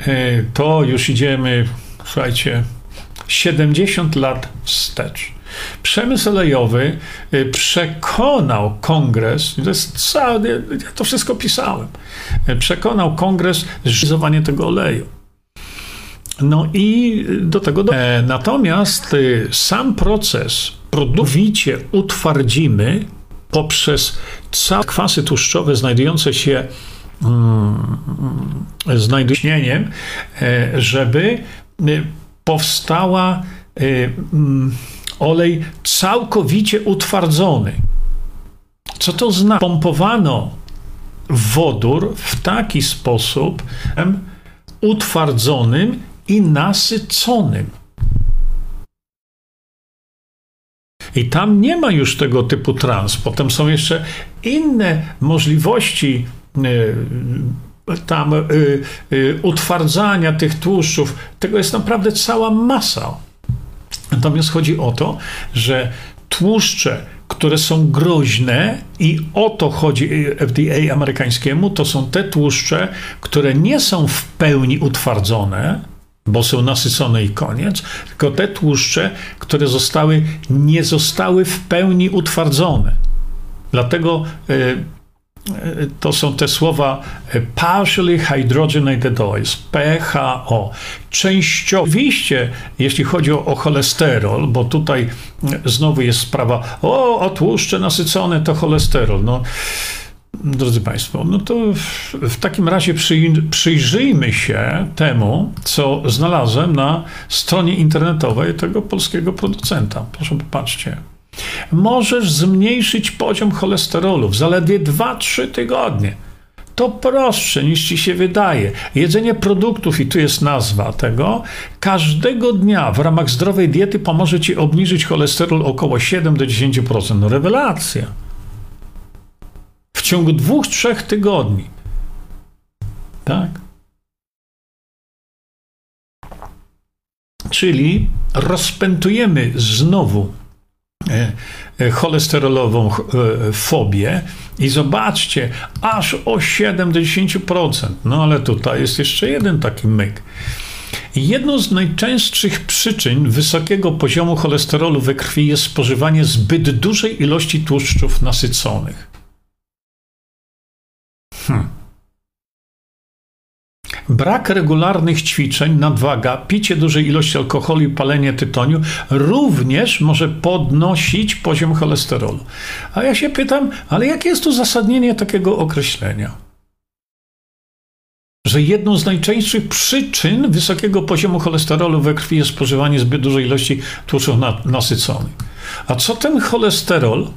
A: e, to już idziemy, słuchajcie, 70 lat wstecz. Przemysł olejowy przekonał kongres, to jest całe, ja to wszystko pisałem, przekonał kongres zrealizowanie tego oleju. No i do tego. Do... Natomiast sam proces produwicie utwardzimy poprzez całe kwasy tłuszczowe znajdujące się mm, znajdująciem, e, żeby e, powstała e, mm, olej całkowicie utwardzony. Co to znaczy? Pompowano wodór w taki sposób utwardzonym i nasyconym. I tam nie ma już tego typu trans. Potem są jeszcze inne możliwości e, tam y, y, utwardzania tych tłuszczów. Tego jest naprawdę cała masa. Natomiast chodzi o to, że tłuszcze, które są groźne, i o to chodzi FDA amerykańskiemu, to są te tłuszcze, które nie są w pełni utwardzone, bo są nasycone i koniec, tylko te tłuszcze, które zostały, nie zostały w pełni utwardzone. Dlatego y, to są te słowa e, partially hydrogenated oils, PHO. Częściowo, oczywiście, jeśli chodzi o, o cholesterol, bo tutaj znowu jest sprawa, o, o tłuszcze nasycone to cholesterol. No, drodzy Państwo, no to w, w takim razie przyjrzyjmy się temu, co znalazłem na stronie internetowej tego polskiego producenta. Proszę popatrzcie możesz zmniejszyć poziom cholesterolu w zaledwie 2-3 tygodnie. To prostsze niż ci się wydaje. Jedzenie produktów, i tu jest nazwa tego, każdego dnia w ramach zdrowej diety pomoże ci obniżyć cholesterol około 7 do 10%. No rewelacja. Ciągu 2-3 tygodni. Tak? Czyli rozpętujemy znowu E, e, cholesterolową e, fobię i zobaczcie, aż o 7-10%. No ale tutaj jest jeszcze jeden taki myk. Jedną z najczęstszych przyczyn wysokiego poziomu cholesterolu we krwi jest spożywanie zbyt dużej ilości tłuszczów nasyconych. Hmm. Brak regularnych ćwiczeń, nadwaga, picie dużej ilości alkoholu i palenie tytoniu również może podnosić poziom cholesterolu. A ja się pytam, ale jakie jest uzasadnienie takiego określenia? Że jedną z najczęstszych przyczyn wysokiego poziomu cholesterolu we krwi jest spożywanie zbyt dużej ilości tłuszczów nasyconych. A co ten cholesterol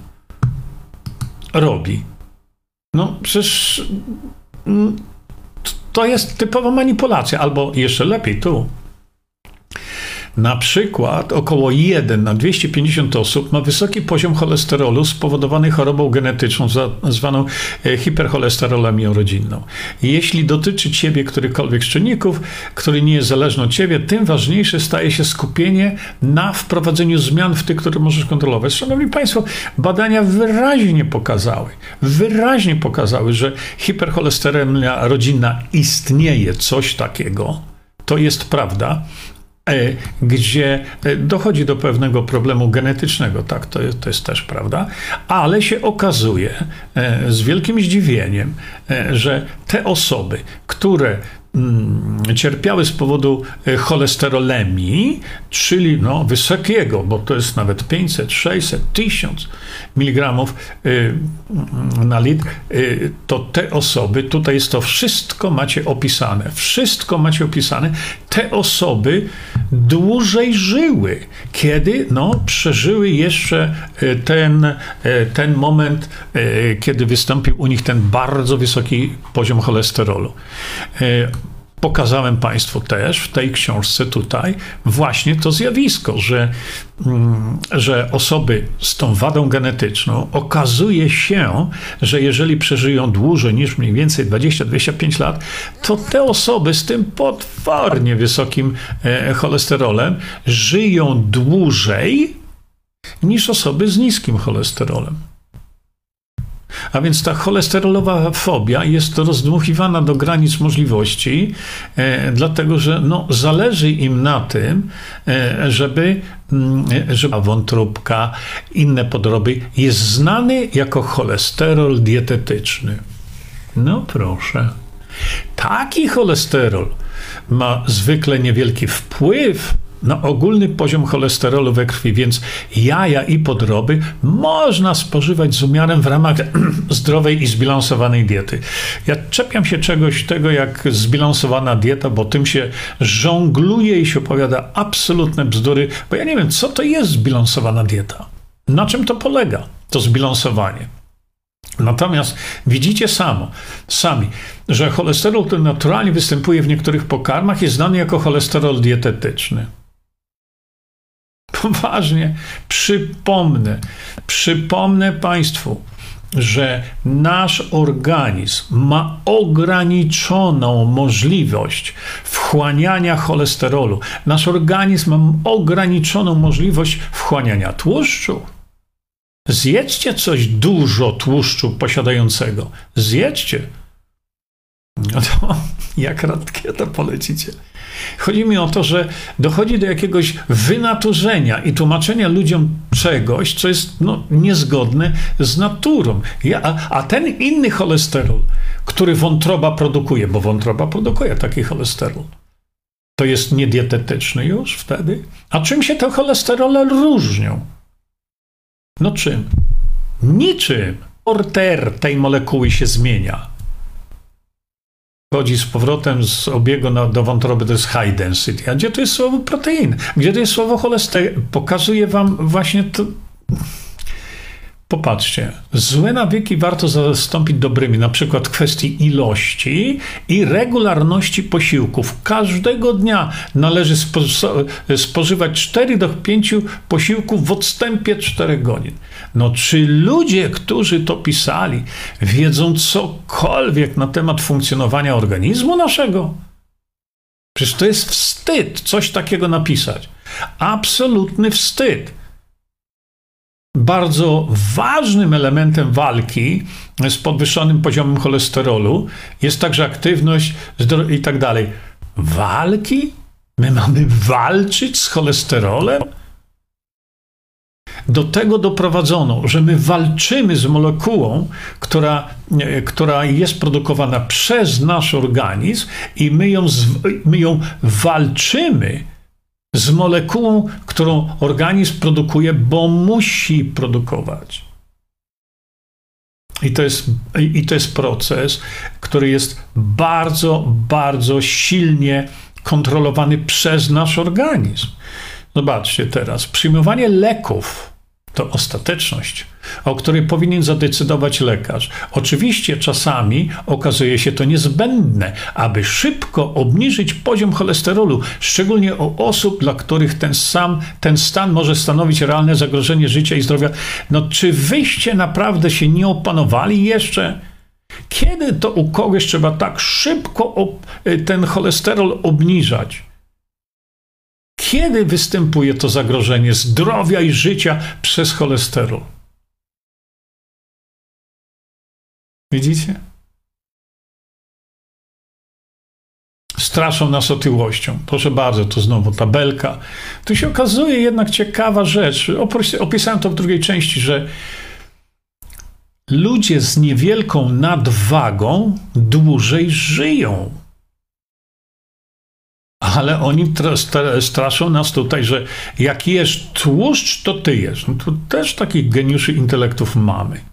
A: robi? No przecież mm, to jest typowa manipulacja, albo jeszcze lepiej tu. Na przykład około 1 na 250 osób ma wysoki poziom cholesterolu spowodowany chorobą genetyczną zwaną e, hipercholesterolemią rodzinną. Jeśli dotyczy Ciebie którykolwiek z czynników, który nie jest zależny od Ciebie, tym ważniejsze staje się skupienie na wprowadzeniu zmian w tych, które możesz kontrolować. Szanowni Państwo, badania wyraźnie pokazały, wyraźnie pokazały, że hipercholesterolemia rodzinna istnieje, coś takiego. To jest prawda. E, gdzie e, dochodzi do pewnego problemu genetycznego, tak, to jest, to jest też prawda, ale się okazuje e, z wielkim zdziwieniem, że te osoby, które Mm, cierpiały z powodu cholesterolemii, czyli no, wysokiego, bo to jest nawet 500, 600, 1000 mg na litr, to te osoby, tutaj jest to wszystko macie opisane, wszystko macie opisane, te osoby dłużej żyły, kiedy no, przeżyły jeszcze e, ten, ten moment, kiedy wystąpił u nich ten bardzo wysoki poziom cholesterolu pokazałem Państwu też w tej książce tutaj właśnie to zjawisko, że, mm, że osoby z tą wadą genetyczną okazuje się, że jeżeli przeżyją dłużej niż mniej więcej 20-25 lat, to te osoby z tym potwornie wysokim e, cholesterolem żyją dłużej niż osoby z niskim cholesterolem. A więc ta cholesterolowa fobia jest rozdmuchiwana do granic możliwości, e, dlatego że no, zależy im na tym, e, żeby, mm, żeby wątróbka, inne podroby jest znany jako cholesterol dietetyczny. No proszę. Taki cholesterol ma zwykle niewielki wpływ na ogólny poziom cholesterolu we krwi, więc jaja i podroby można spożywać z umiarem w ramach <clears throat> zdrowej i zbilansowanej diety. Ja czepiam się czegoś tego jak zbilansowana dieta, bo tym się żongluje i się opowiada absolutne bzdury, bo ja nie wiem, co to jest zbilansowana dieta. Na czym to polega, to zbilansowanie? Natomiast widzicie samo, sami, że cholesterol, który naturalnie występuje w niektórych pokarmach, jest znany jako cholesterol dietetyczny. Poważnie przypomnę, przypomnę Państwu, że nasz organizm ma ograniczoną możliwość wchłaniania cholesterolu. Nasz organizm ma ograniczoną możliwość wchłaniania tłuszczu. Zjedzcie coś dużo tłuszczu posiadającego. Zjedzcie. No to <laughs> jak to polecicie? Chodzi mi o to, że dochodzi do jakiegoś wynaturzenia i tłumaczenia ludziom czegoś, co jest no, niezgodne z naturą. Ja, a, ten inny cholesterol, który wątroba produkuje, bo wątroba produkuje taki cholesterol, to jest niedietetyczny już wtedy? A czym się te cholesterole różnią? No czym? Niczym. Orter tej molekuły się zmienia wchodzi z powrotem z obiegu na, do wątroby, to jest high density. A gdzie to jest słowo protein? Gdzie to jest słowo cholesterol? Pokazuję wam właśnie to. Popatrzcie, złe nawyki warto zastąpić dobrymi, na przykład kwestii ilości i regularności posiłków. Każdego dnia należy spo, spożywać 4 do 5 posiłków w odstępie 4 godzin. No, czy ludzie, którzy to pisali, wiedzą cokolwiek na temat funkcjonowania organizmu naszego? Przecież to jest wstyd coś takiego napisać. Absolutny wstyd bardzo ważnym elementem walki z podwyższonym poziomem cholesterolu jest także aktywność i tak dalej. Walki? My mamy walczyć z cholesterolem? Do tego doprowadzono, że my walczymy z molekułą, która, która jest produkowana przez nasz organizm i my ją, my ją walczymy z molekułą, którą organizm produkuje, bo musi produkować. I to, jest, I to jest proces, który jest bardzo, bardzo silnie kontrolowany przez nasz organizm. Zobaczcie teraz, przyjmowanie leków to ostateczność, o której powinien zadecydować lekarz. Oczywiście czasami okazuje się to niezbędne, aby szybko obniżyć poziom cholesterolu, szczególnie u osób, dla których ten sam, ten stan może stanowić realne zagrożenie życia i zdrowia. No czy wyście naprawdę się nie opanowali jeszcze? Kiedy to u kogoś trzeba tak szybko ten cholesterol obniżać? Kiedy występuje to zagrożenie zdrowia i życia przez cholesterol? Widzicie? Straszą nas otyłością. Proszę bardzo, to znowu tabelka. Tu się okazuje jednak ciekawa rzecz. Opisałem to w drugiej części, że ludzie z niewielką nadwagą dłużej żyją ale oni straszą nas tutaj, że jak jesz tłuszcz, to ty jesz. No tu też takich geniuszy intelektów mamy.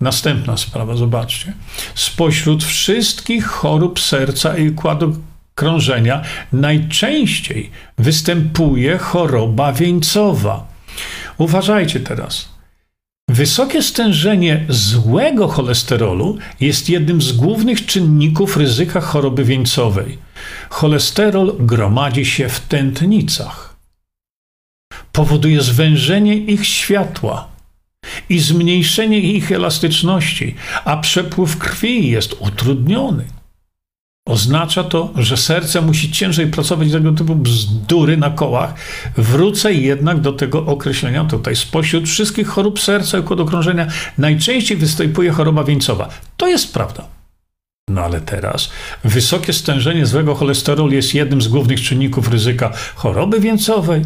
A: Następna sprawa, zobaczcie. Spośród wszystkich chorób serca i układu krążenia najczęściej występuje choroba wieńcowa. Uważajcie teraz. Wysokie stężenie złego cholesterolu jest jednym z głównych czynników ryzyka choroby wieńcowej. Cholesterol gromadzi się w tętnicach. Powoduje zwężenie ich światła i zmniejszenie ich elastyczności, a przepływ krwi jest utrudniony. Oznacza to, że serce musi ciężej pracować tego typu bzdury na kołach. Wrócę jednak do tego określenia tutaj. Spośród wszystkich chorób serca i układu krążenia najczęściej występuje choroba wieńcowa. To jest prawda. No ale teraz wysokie stężenie złego cholesterolu jest jednym z głównych czynników ryzyka choroby wieńcowej.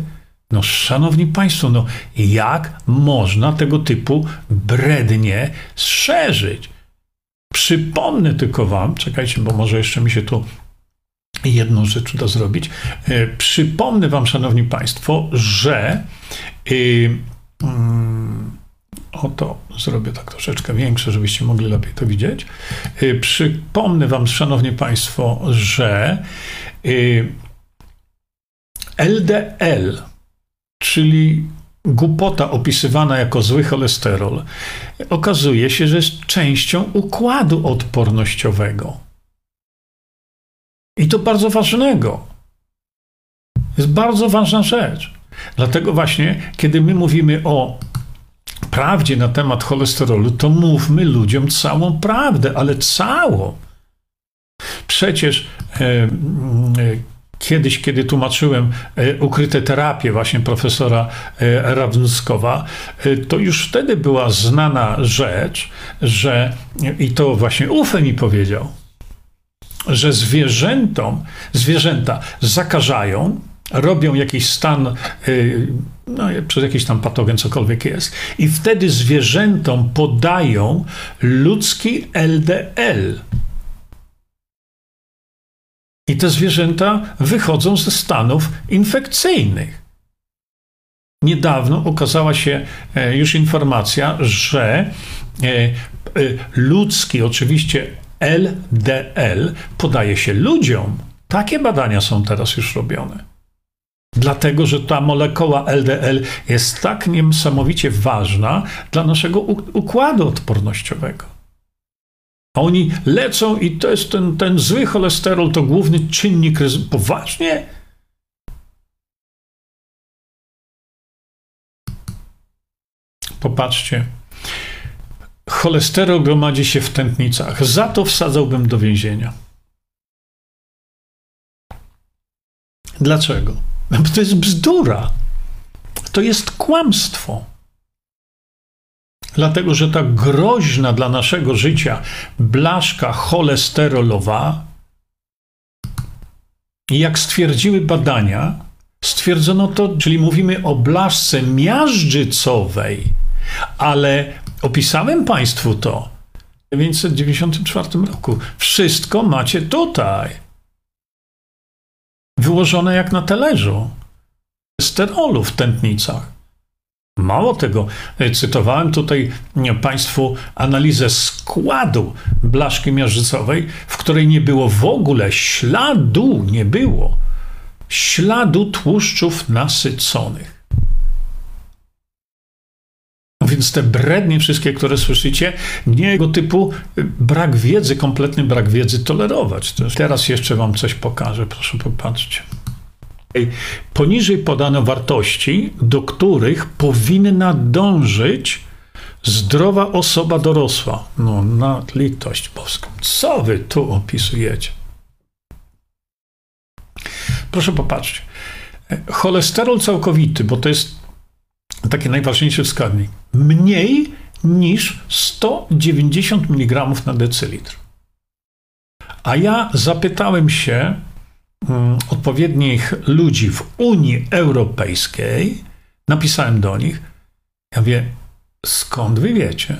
A: No, szanowni państwo, no jak można tego typu brednie szerzyć? Przypomnę tylko wam, czekajcie, bo może jeszcze mi się tu jedną rzecz uda zrobić. E, przypomnę wam, szanowni państwo, że yy, oto zrobię tak troszeczkę większe, żebyście mogli lepiej to widzieć. Yy, przypomnę wam, szanowni państwo, że yy, LDL, czyli głupota opisywana jako zły cholesterol, okazuje się, że jest częścią układu odpornościowego. I to bardzo ważnego. Jest bardzo ważna rzecz. Dlatego właśnie, kiedy my mówimy o prawdzie na temat cholesterolu, to mówmy ludziom całą prawdę, ale całą. Przecież e, e, kiedyś, kiedy tłumaczyłem e, ukryte terapie właśnie profesora e, Rawnuskowa, e, to już wtedy była znana rzecz, że i to właśnie Ufe mi powiedział, że zwierzętom, zwierzęta zakażają, robią jakiś stan, no, przez jakiś tam patogen, cokolwiek jest, i wtedy zwierzętom podają ludzki LDL. I te zwierzęta wychodzą ze stanów infekcyjnych. Niedawno ukazała się e, już informacja, że e, e, ludzki, oczywiście LDL, podaje się ludziom. Takie badania są teraz już robione. Dlatego, że ta molekuła LDL jest tak niesamowicie ważna dla naszego układu odpornościowego. A oni lecą i to jest ten, ten zły cholesterol, to główny czynnik ryzyka. Poważnie? Popatrzcie. Cholesterol gromadzi się w tętnicach. Za to wsadzałbym do więzienia. Dlaczego? No to jest bzdura. To jest kłamstwo. Dlatego, że ta groźna dla naszego życia blaszka cholesterolowa, jak stwierdziły badania, stwierdzono to, czyli mówimy o blaszce miażdżycowej, ale opisałem Państwu to w 1994 roku. Wszystko macie tutaj. Wyłożone jak na talerzu. Sterolu w tętnicach. Mało tego, e, cytowałem tutaj Państwu analizę składu blaszki miażdżycowej, w której nie było w ogóle śladu, nie było śladu tłuszczów nasyconych. Więc te brednie wszystkie, które słyszycie, nie tego typu e, brak wiedzy, kompletny brak wiedzy tolerować. Teraz jeszcze Wam coś pokażę, proszę popatrzcie. Poniżej podano wartości, do których powinna dążyć zdrowa osoba dorosła. No, na litość boską. Co wy tu opisujecie? Proszę popatrzcie. Cholesterol całkowity, bo to jest taki najważniejszy wskaźnik, mniej niż 190 mg na decylitr. A ja zapytałem się odpowiednich ludzi w Unii Europejskiej, napisałem do nich, ja wie, skąd wy wiecie?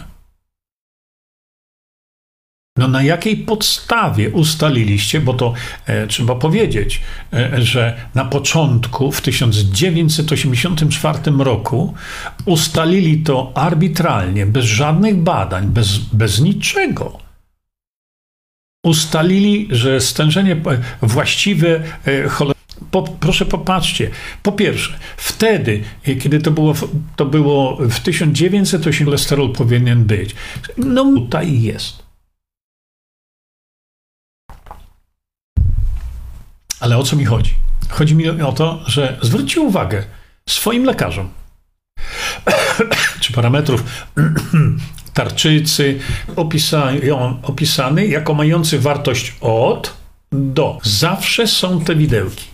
A: No na jakiej podstawie ustaliliście, bo to e, trzeba powiedzieć, e, że na początku, w 1984 roku, ustalili to arbitralnie, bez żadnych badań, bez, bez niczego ustalili, że stężenie właściwe e, po, proszę popatrzcie. Po pierwsze, wtedy, e, kiedy to było, to było w 1908, cholesterol powinien być. No tutaj jest. Ale o co mi chodzi? Chodzi mi o to, że zwróćcie uwagę swoim lekarzom, <coughs> czy parametrów <coughs> tarczycy, opisany jako mający wartość od do. Zawsze są te widełki.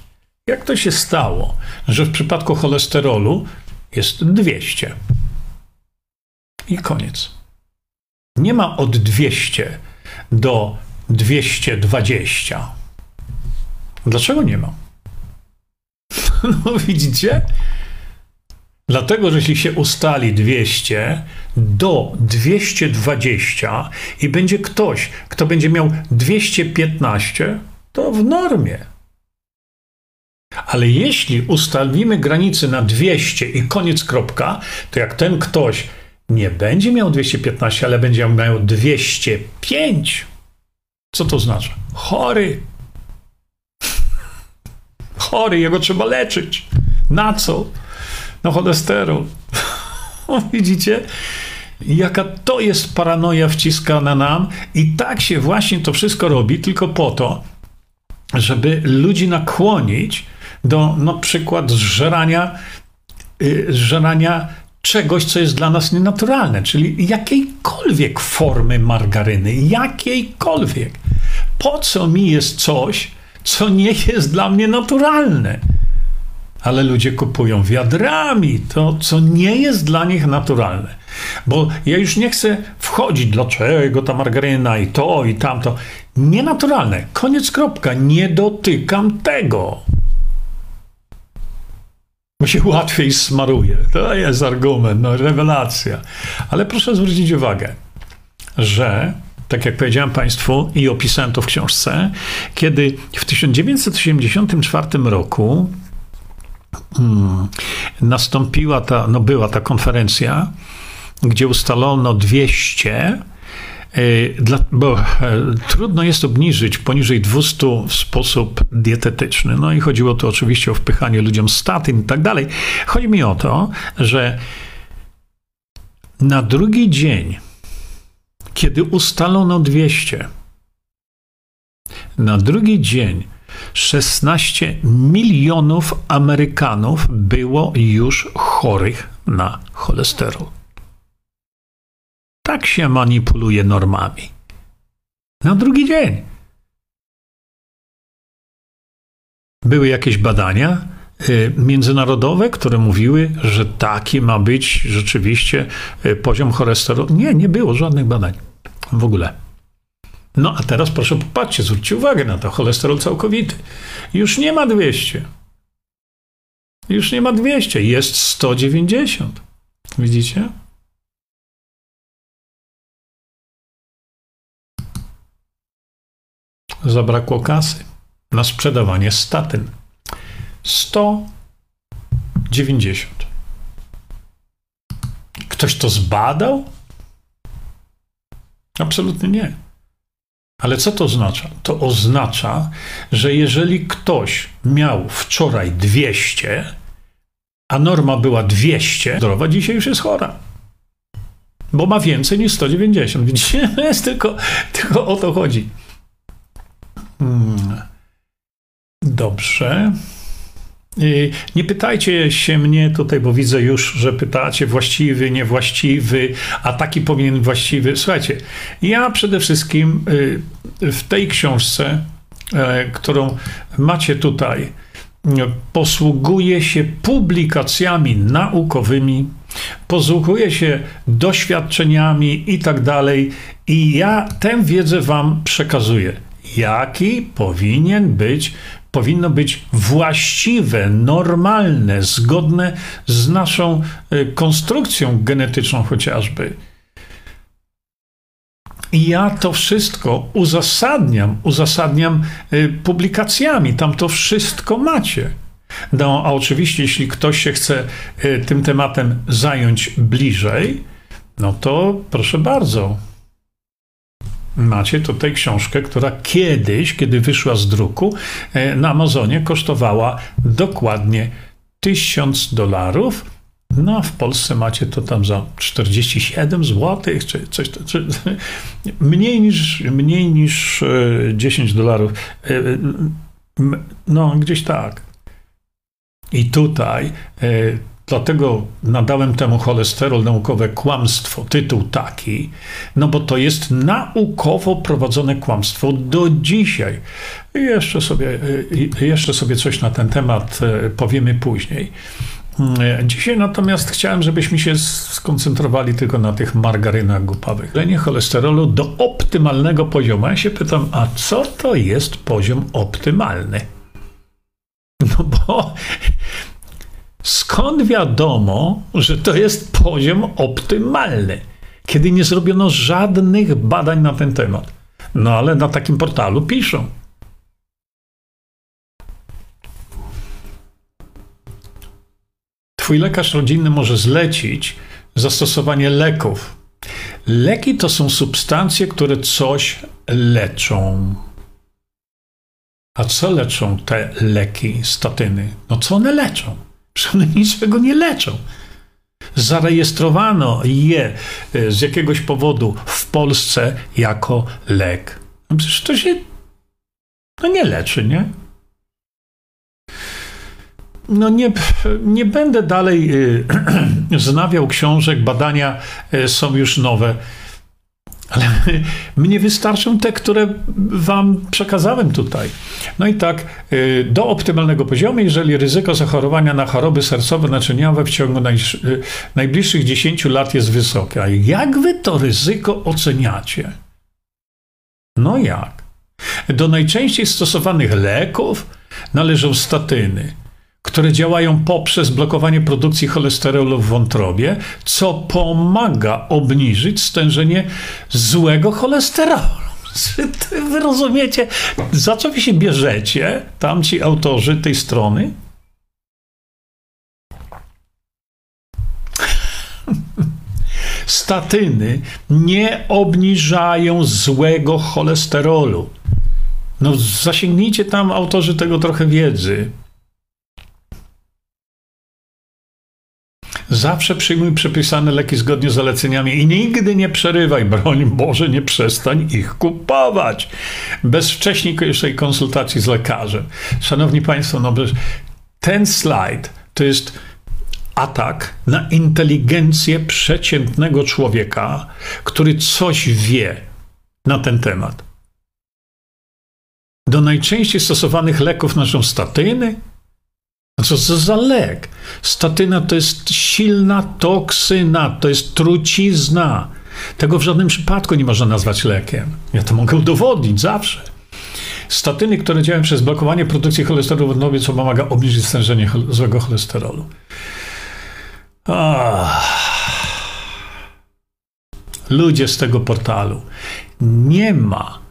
A: Jak to się stało, że w przypadku cholesterolu jest 200? I koniec. Nie ma od 200 do 220. Dlaczego nie ma? <laughs> No widzicie? Dlatego, że jeśli się ustali 200 do 220 i będzie ktoś, kto będzie miał 215, to w normie. Ale jeśli ustalimy granicę na 200 i koniec kropka, to jak ten ktoś nie będzie miał 215, ale będzie miał 205, co to znaczy? Chory. <laughs> Chory, jego trzeba leczyć. Na co? no cholesterol. <laughs> Widzicie? Jaka to jest paranoja wciskana nam, i tak się właśnie to wszystko robi, tylko po to, żeby ludzi nakłonić do na przykład zżerania y, żerania czegoś, co jest dla nas nienaturalne, czyli jakiejkolwiek formy margaryny, jakiejkolwiek. Po co mi jest coś, co nie jest dla mnie naturalne? Ale ludzie kupują wiadrami to, co nie jest dla nich naturalne. Bo ja już nie chcę wchodzić, dlaczego ta margaryna i to i tamto. Nienaturalne. Koniec, kropka. Nie dotykam tego bo się łatwiej smaruje. To jest argument, no, rewelacja. Ale proszę zwrócić uwagę, że tak jak powiedziałem Państwu i opisałem to w książce, kiedy w 1984 roku hmm, nastąpiła ta, no była ta konferencja, gdzie ustalono 200 E, dla, bo e, trudno jest obniżyć poniżej 200 w sposób dietetyczny. No i chodziło to oczywiście o wpychanie ludziom statyn i tak dalej. Chodzi mi o to, że na drugi dzień, kiedy ustalono 200, na drugi dzień 16 milionów Amerykanów było już chorych na cholesterol. Tak się manipuluje normami. Na drugi dzień. Były jakieś badania y, międzynarodowe, które mówiły, że taki ma być rzeczywiście y, poziom cholesterolu. Nie, nie było żadnych badań w ogóle. No a teraz proszę popatrzcie, zwróćcie uwagę na to, cholesterol całkowity. Już nie ma 200. Już nie ma 200, jest 190. Widzicie? Zabrakło kasy na sprzedawanie statyn. 190. Ktoś to zbadał? Absolutnie nie. Ale co to oznacza? To oznacza, że jeżeli ktoś miał wczoraj 200, a norma była 200, zdrowa dzisiaj już jest chora. Bo ma więcej niż 190. Widzicie? <laughs> Jest tylko, tylko o to chodzi. Hmm. Dobrze. Nie pytajcie się mnie tutaj, bo widzę już, że pytacie właściwy, niewłaściwy, a taki powinien właściwy. Słuchajcie, ja przede wszystkim y, w tej książce, e, którą macie tutaj, posługuję się publikacjami naukowymi, posługuję się doświadczeniami i tak dalej, i ja tę wiedzę Wam przekazuję jaki powinien być, powinno być właściwe, normalne, zgodne z naszą y, konstrukcją genetyczną chociażby. I ja to wszystko uzasadniam, uzasadniam y, publikacjami. Tam to wszystko macie. No, a oczywiście, jeśli ktoś się chce y, tym tematem zająć bliżej, no to proszę bardzo, Macie tutaj książkę, która kiedyś, kiedy wyszła z druku, e, na Amazonie kosztowała dokładnie 1000 dolarów. No, a w Polsce macie to tam za 47 zł, czy coś, czy, <laughs> mniej niż, mniej niż 10 e, dolarów. E, no, gdzieś tak. I tutaj Dlatego nadałem temu cholesterol naukowe kłamstwo, tytuł taki, no bo to jest naukowo prowadzone kłamstwo do dzisiaj. Jeszcze sobie, jeszcze sobie coś na ten temat e, powiemy później. E, dzisiaj natomiast chciałem, żebyśmy się skoncentrowali tylko na tych margarynach głupawych. Lenie cholesterolu do optymalnego poziomu. Ja się pytam, a co to jest poziom optymalny? <laughs> No bo Skąd wiadomo, że to jest poziom optymalny, kiedy nie zrobiono żadnych badań na ten temat? No ale na takim portalu piszą. Twój lekarz rodzinny może zlecić zastosowanie leków. Leki to są substancje, które coś leczą. A co leczą te leki, statyny? No co one leczą? Że one niczego nie leczą. Zarejestrowano je e, z jakiegoś powodu w Polsce jako lek. No przecież to się no nie leczy, nie? no nie, nie będę dalej y, <clears throat> znawiał książek, badania y, są już nowe. Ale <laughs> mnie wystarczą te, które wam przekazałem tutaj. No i tak, y, do optymalnego poziomu, jeżeli ryzyko zachorowania na choroby sercowo-naczyniowe w ciągu naj, najbliższych 10 lat jest wysokie. A jak wy to ryzyko oceniacie? No jak? Do najczęściej stosowanych leków należą statyny, które działają poprzez blokowanie produkcji cholesterolu w wątrobie, co pomaga obniżyć stężenie złego cholesterolu. <laughs> Wy rozumiecie, za co wy się bierzecie, tamci autorzy tej strony? Statyny nie obniżają złego cholesterolu. No, zasięgnijcie tam autorzy tego trochę wiedzy. Zawsze przyjmuj przepisane leki zgodnie z zaleceniami i nigdy nie przerywaj, broń Boże, nie przestań ich kupować. Bez wcześniejszej konsultacji z lekarzem. Szanowni Państwo, no ten slajd to jest atak na inteligencję przeciętnego człowieka, który coś wie na ten temat. Do najczęściej stosowanych leków należą statyny. A co to za lek? Statyna to jest silna toksyna, to jest trucizna. Tego w żadnym przypadku nie można nazwać lekiem. Ja to mogę udowodnić zawsze. Statyny, które działają przez blokowanie produkcji cholesterolu w nowie, co pomaga obniżyć stężenie złego cholesterolu. Ludzie z tego portalu. Nie ma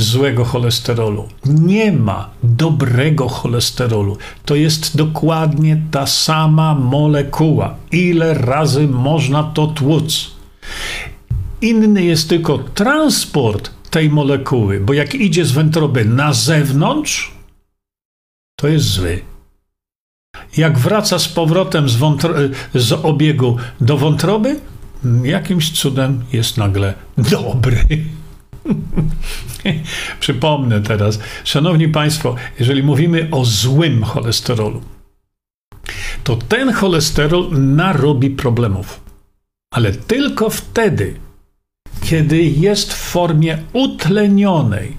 A: złego cholesterolu. Nie ma dobrego cholesterolu. To jest dokładnie ta sama molekuła. Ile razy można to tłuc? Inny jest tylko transport tej molekuły, bo jak idzie z wątroby na zewnątrz, to jest zły. Jak wraca z powrotem z, z obiegu do wątroby, jakimś cudem jest nagle dobry. <laughs> Przypomnę teraz, szanowni Państwo, jeżeli mówimy o złym cholesterolu, to ten cholesterol narobi problemów, ale tylko wtedy, kiedy jest w formie utlenionej.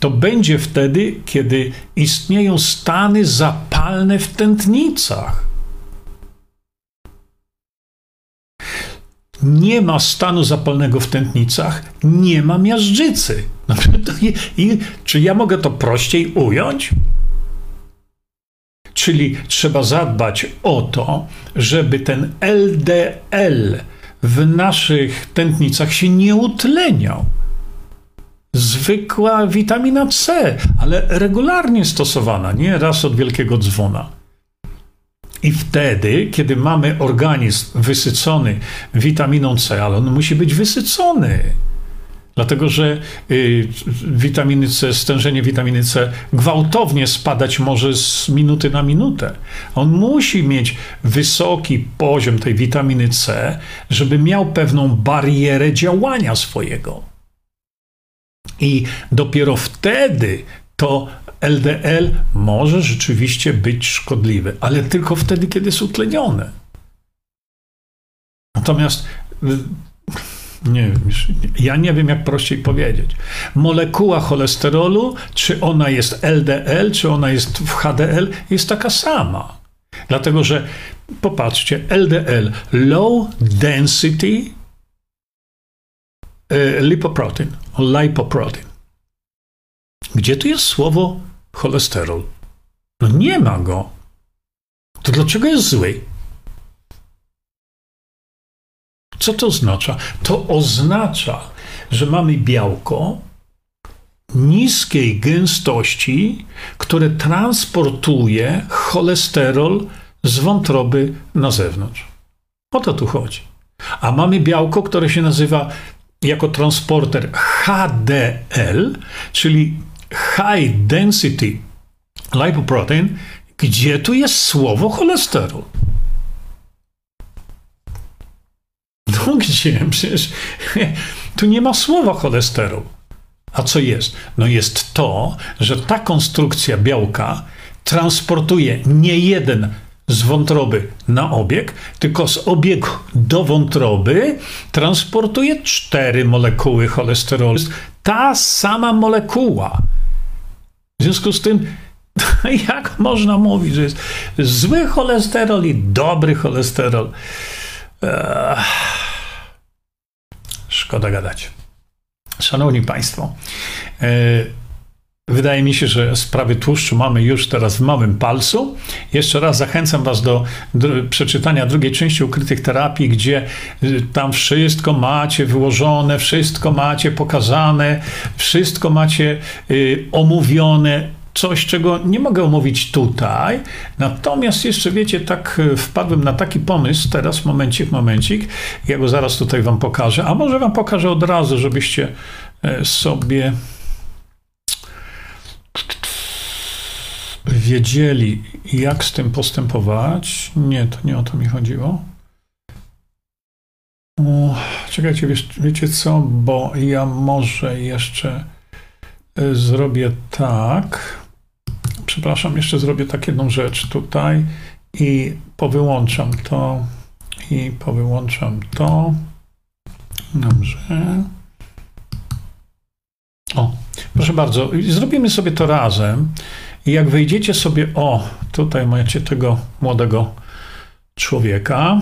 A: To będzie wtedy, kiedy istnieją stany zapalne w tętnicach. Nie ma stanu zapalnego w tętnicach, nie ma miażdżycy. <laughs> I, czy ja mogę to prościej ująć? Czyli trzeba zadbać o to, żeby ten LDL w naszych tętnicach się nie utleniał. Zwykła witamina C, ale regularnie stosowana, nie raz od wielkiego dzwona. I wtedy, kiedy mamy organizm wysycony witaminą C, ale on musi być wysycony. Dlatego, że y, witaminy C, stężenie witaminy C gwałtownie spadać może z minuty na minutę. On musi mieć wysoki poziom tej witaminy C, żeby miał pewną barierę działania swojego. I dopiero wtedy to LDL może rzeczywiście być szkodliwy, ale tylko wtedy, kiedy jest utlenione. Natomiast y, nie ja nie wiem, jak prościej powiedzieć. Molekuła cholesterolu, czy ona jest LDL, czy ona jest w HDL, jest taka sama. Dlatego, że popatrzcie, LDL, low density y, lipoprotein, lipoprotein. Gdzie tu jest słowo cholesterol? No nie ma go. To dlaczego jest zły? Co to oznacza? To oznacza, że mamy białko niskiej gęstości, które transportuje cholesterol z wątroby na zewnątrz. O to tu chodzi. A mamy białko, które się nazywa jako transporter HDL, czyli high density lipoprotein, gdzie tu jest słowo cholesterol? No gdzie? Przecież <laughs> tu nie ma słowa cholesterol. A co jest? No jest to, że ta konstrukcja białka transportuje nie jeden z wątroby na obieg, tylko z obiegu do wątroby transportuje cztery molekuły cholesterolu. Ta sama molekuła. W związku z tym, <laughs> jak można mówić, że jest zły cholesterol i dobry cholesterol? Szkoda gadać. Szanowni Państwo, e, Wydaje mi się, że sprawy tłuszczu mamy już teraz w małym palcu. Jeszcze raz zachęcam Was do, przeczytania drugiej części ukrytych terapii, gdzie y, tam wszystko macie wyłożone, wszystko macie pokazane, wszystko macie y, omówione. Coś, czego nie mogę omówić tutaj. Natomiast jeszcze wiecie, tak y, wpadłem na taki pomysł, teraz momencik, momencik, ja go zaraz tutaj Wam pokażę, a może Wam pokażę od razu, żebyście e, sobie wiedzieli, jak z tym postępować. Nie, to nie o to mi chodziło. Czekajcie, wiesz, wiecie co, bo ja może jeszcze e, zrobię tak. Przepraszam, jeszcze zrobię tak jedną rzecz tutaj i powyłączam to i powyłączam to. Dobrze. O, proszę bardzo, zrobimy sobie to razem. I jak wejdziecie sobie, o, tutaj macie tego młodego człowieka.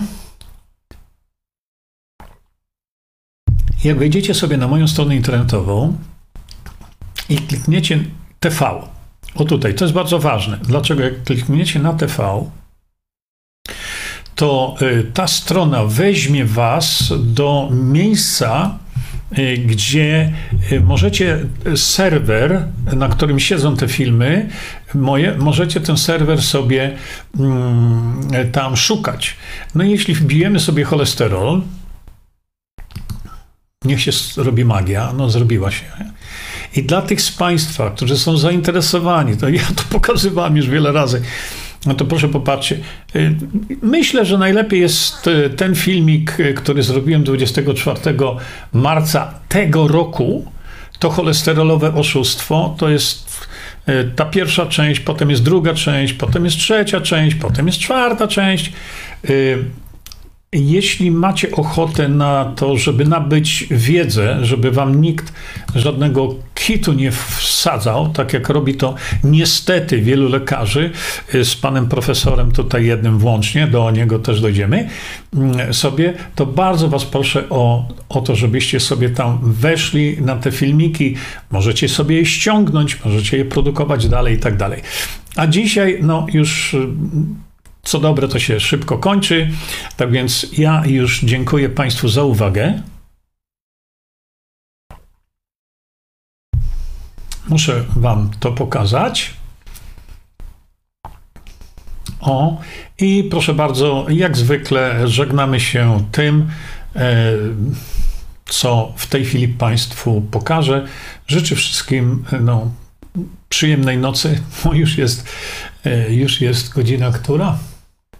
A: Jak wejdziecie sobie na moją stronę internetową i klikniecie TV, o tutaj, to jest bardzo ważne. Dlaczego? Jak klikniecie na TV, to y, ta strona weźmie Was do miejsca, gdzie y, możecie serwer, na którym siedzą te filmy, moje, możecie ten serwer sobie mm, tam szukać. No i jeśli wbijemy sobie cholesterol, niech się robi magia, no zrobiła się. I dla tych z Państwa, którzy są zainteresowani, to ja to <laughs> pokazywałem już wiele razy, no to proszę popatrzcie. Y, myślę, że najlepiej jest y, ten filmik, y, który zrobiłem 24 marca tego roku. To cholesterolowe oszustwo. To jest ta pierwsza część, potem jest druga część, potem jest trzecia część, potem jest czwarta część. Jeśli macie ochotę na to, żeby nabyć wiedzę, żeby wam nikt żadnego kitu nie wsadzał, tak jak robi to niestety wielu lekarzy, y, z panem profesorem tutaj jednym włącznie, do niego też dojdziemy, mm, sobie, to bardzo was proszę o, o to, żebyście sobie tam weszli na te filmiki, możecie sobie je ściągnąć, możecie je produkować dalej i tak dalej. A dzisiaj, no już y, co dobre, to się szybko kończy. Tak więc ja już dziękuję Państwu za uwagę. Muszę Wam to pokazać. O, i proszę bardzo, jak zwykle żegnamy się tym, e, co w tej chwili Państwu pokażę. Życzę wszystkim no, przyjemnej nocy, bo już jest, e, już jest godzina która?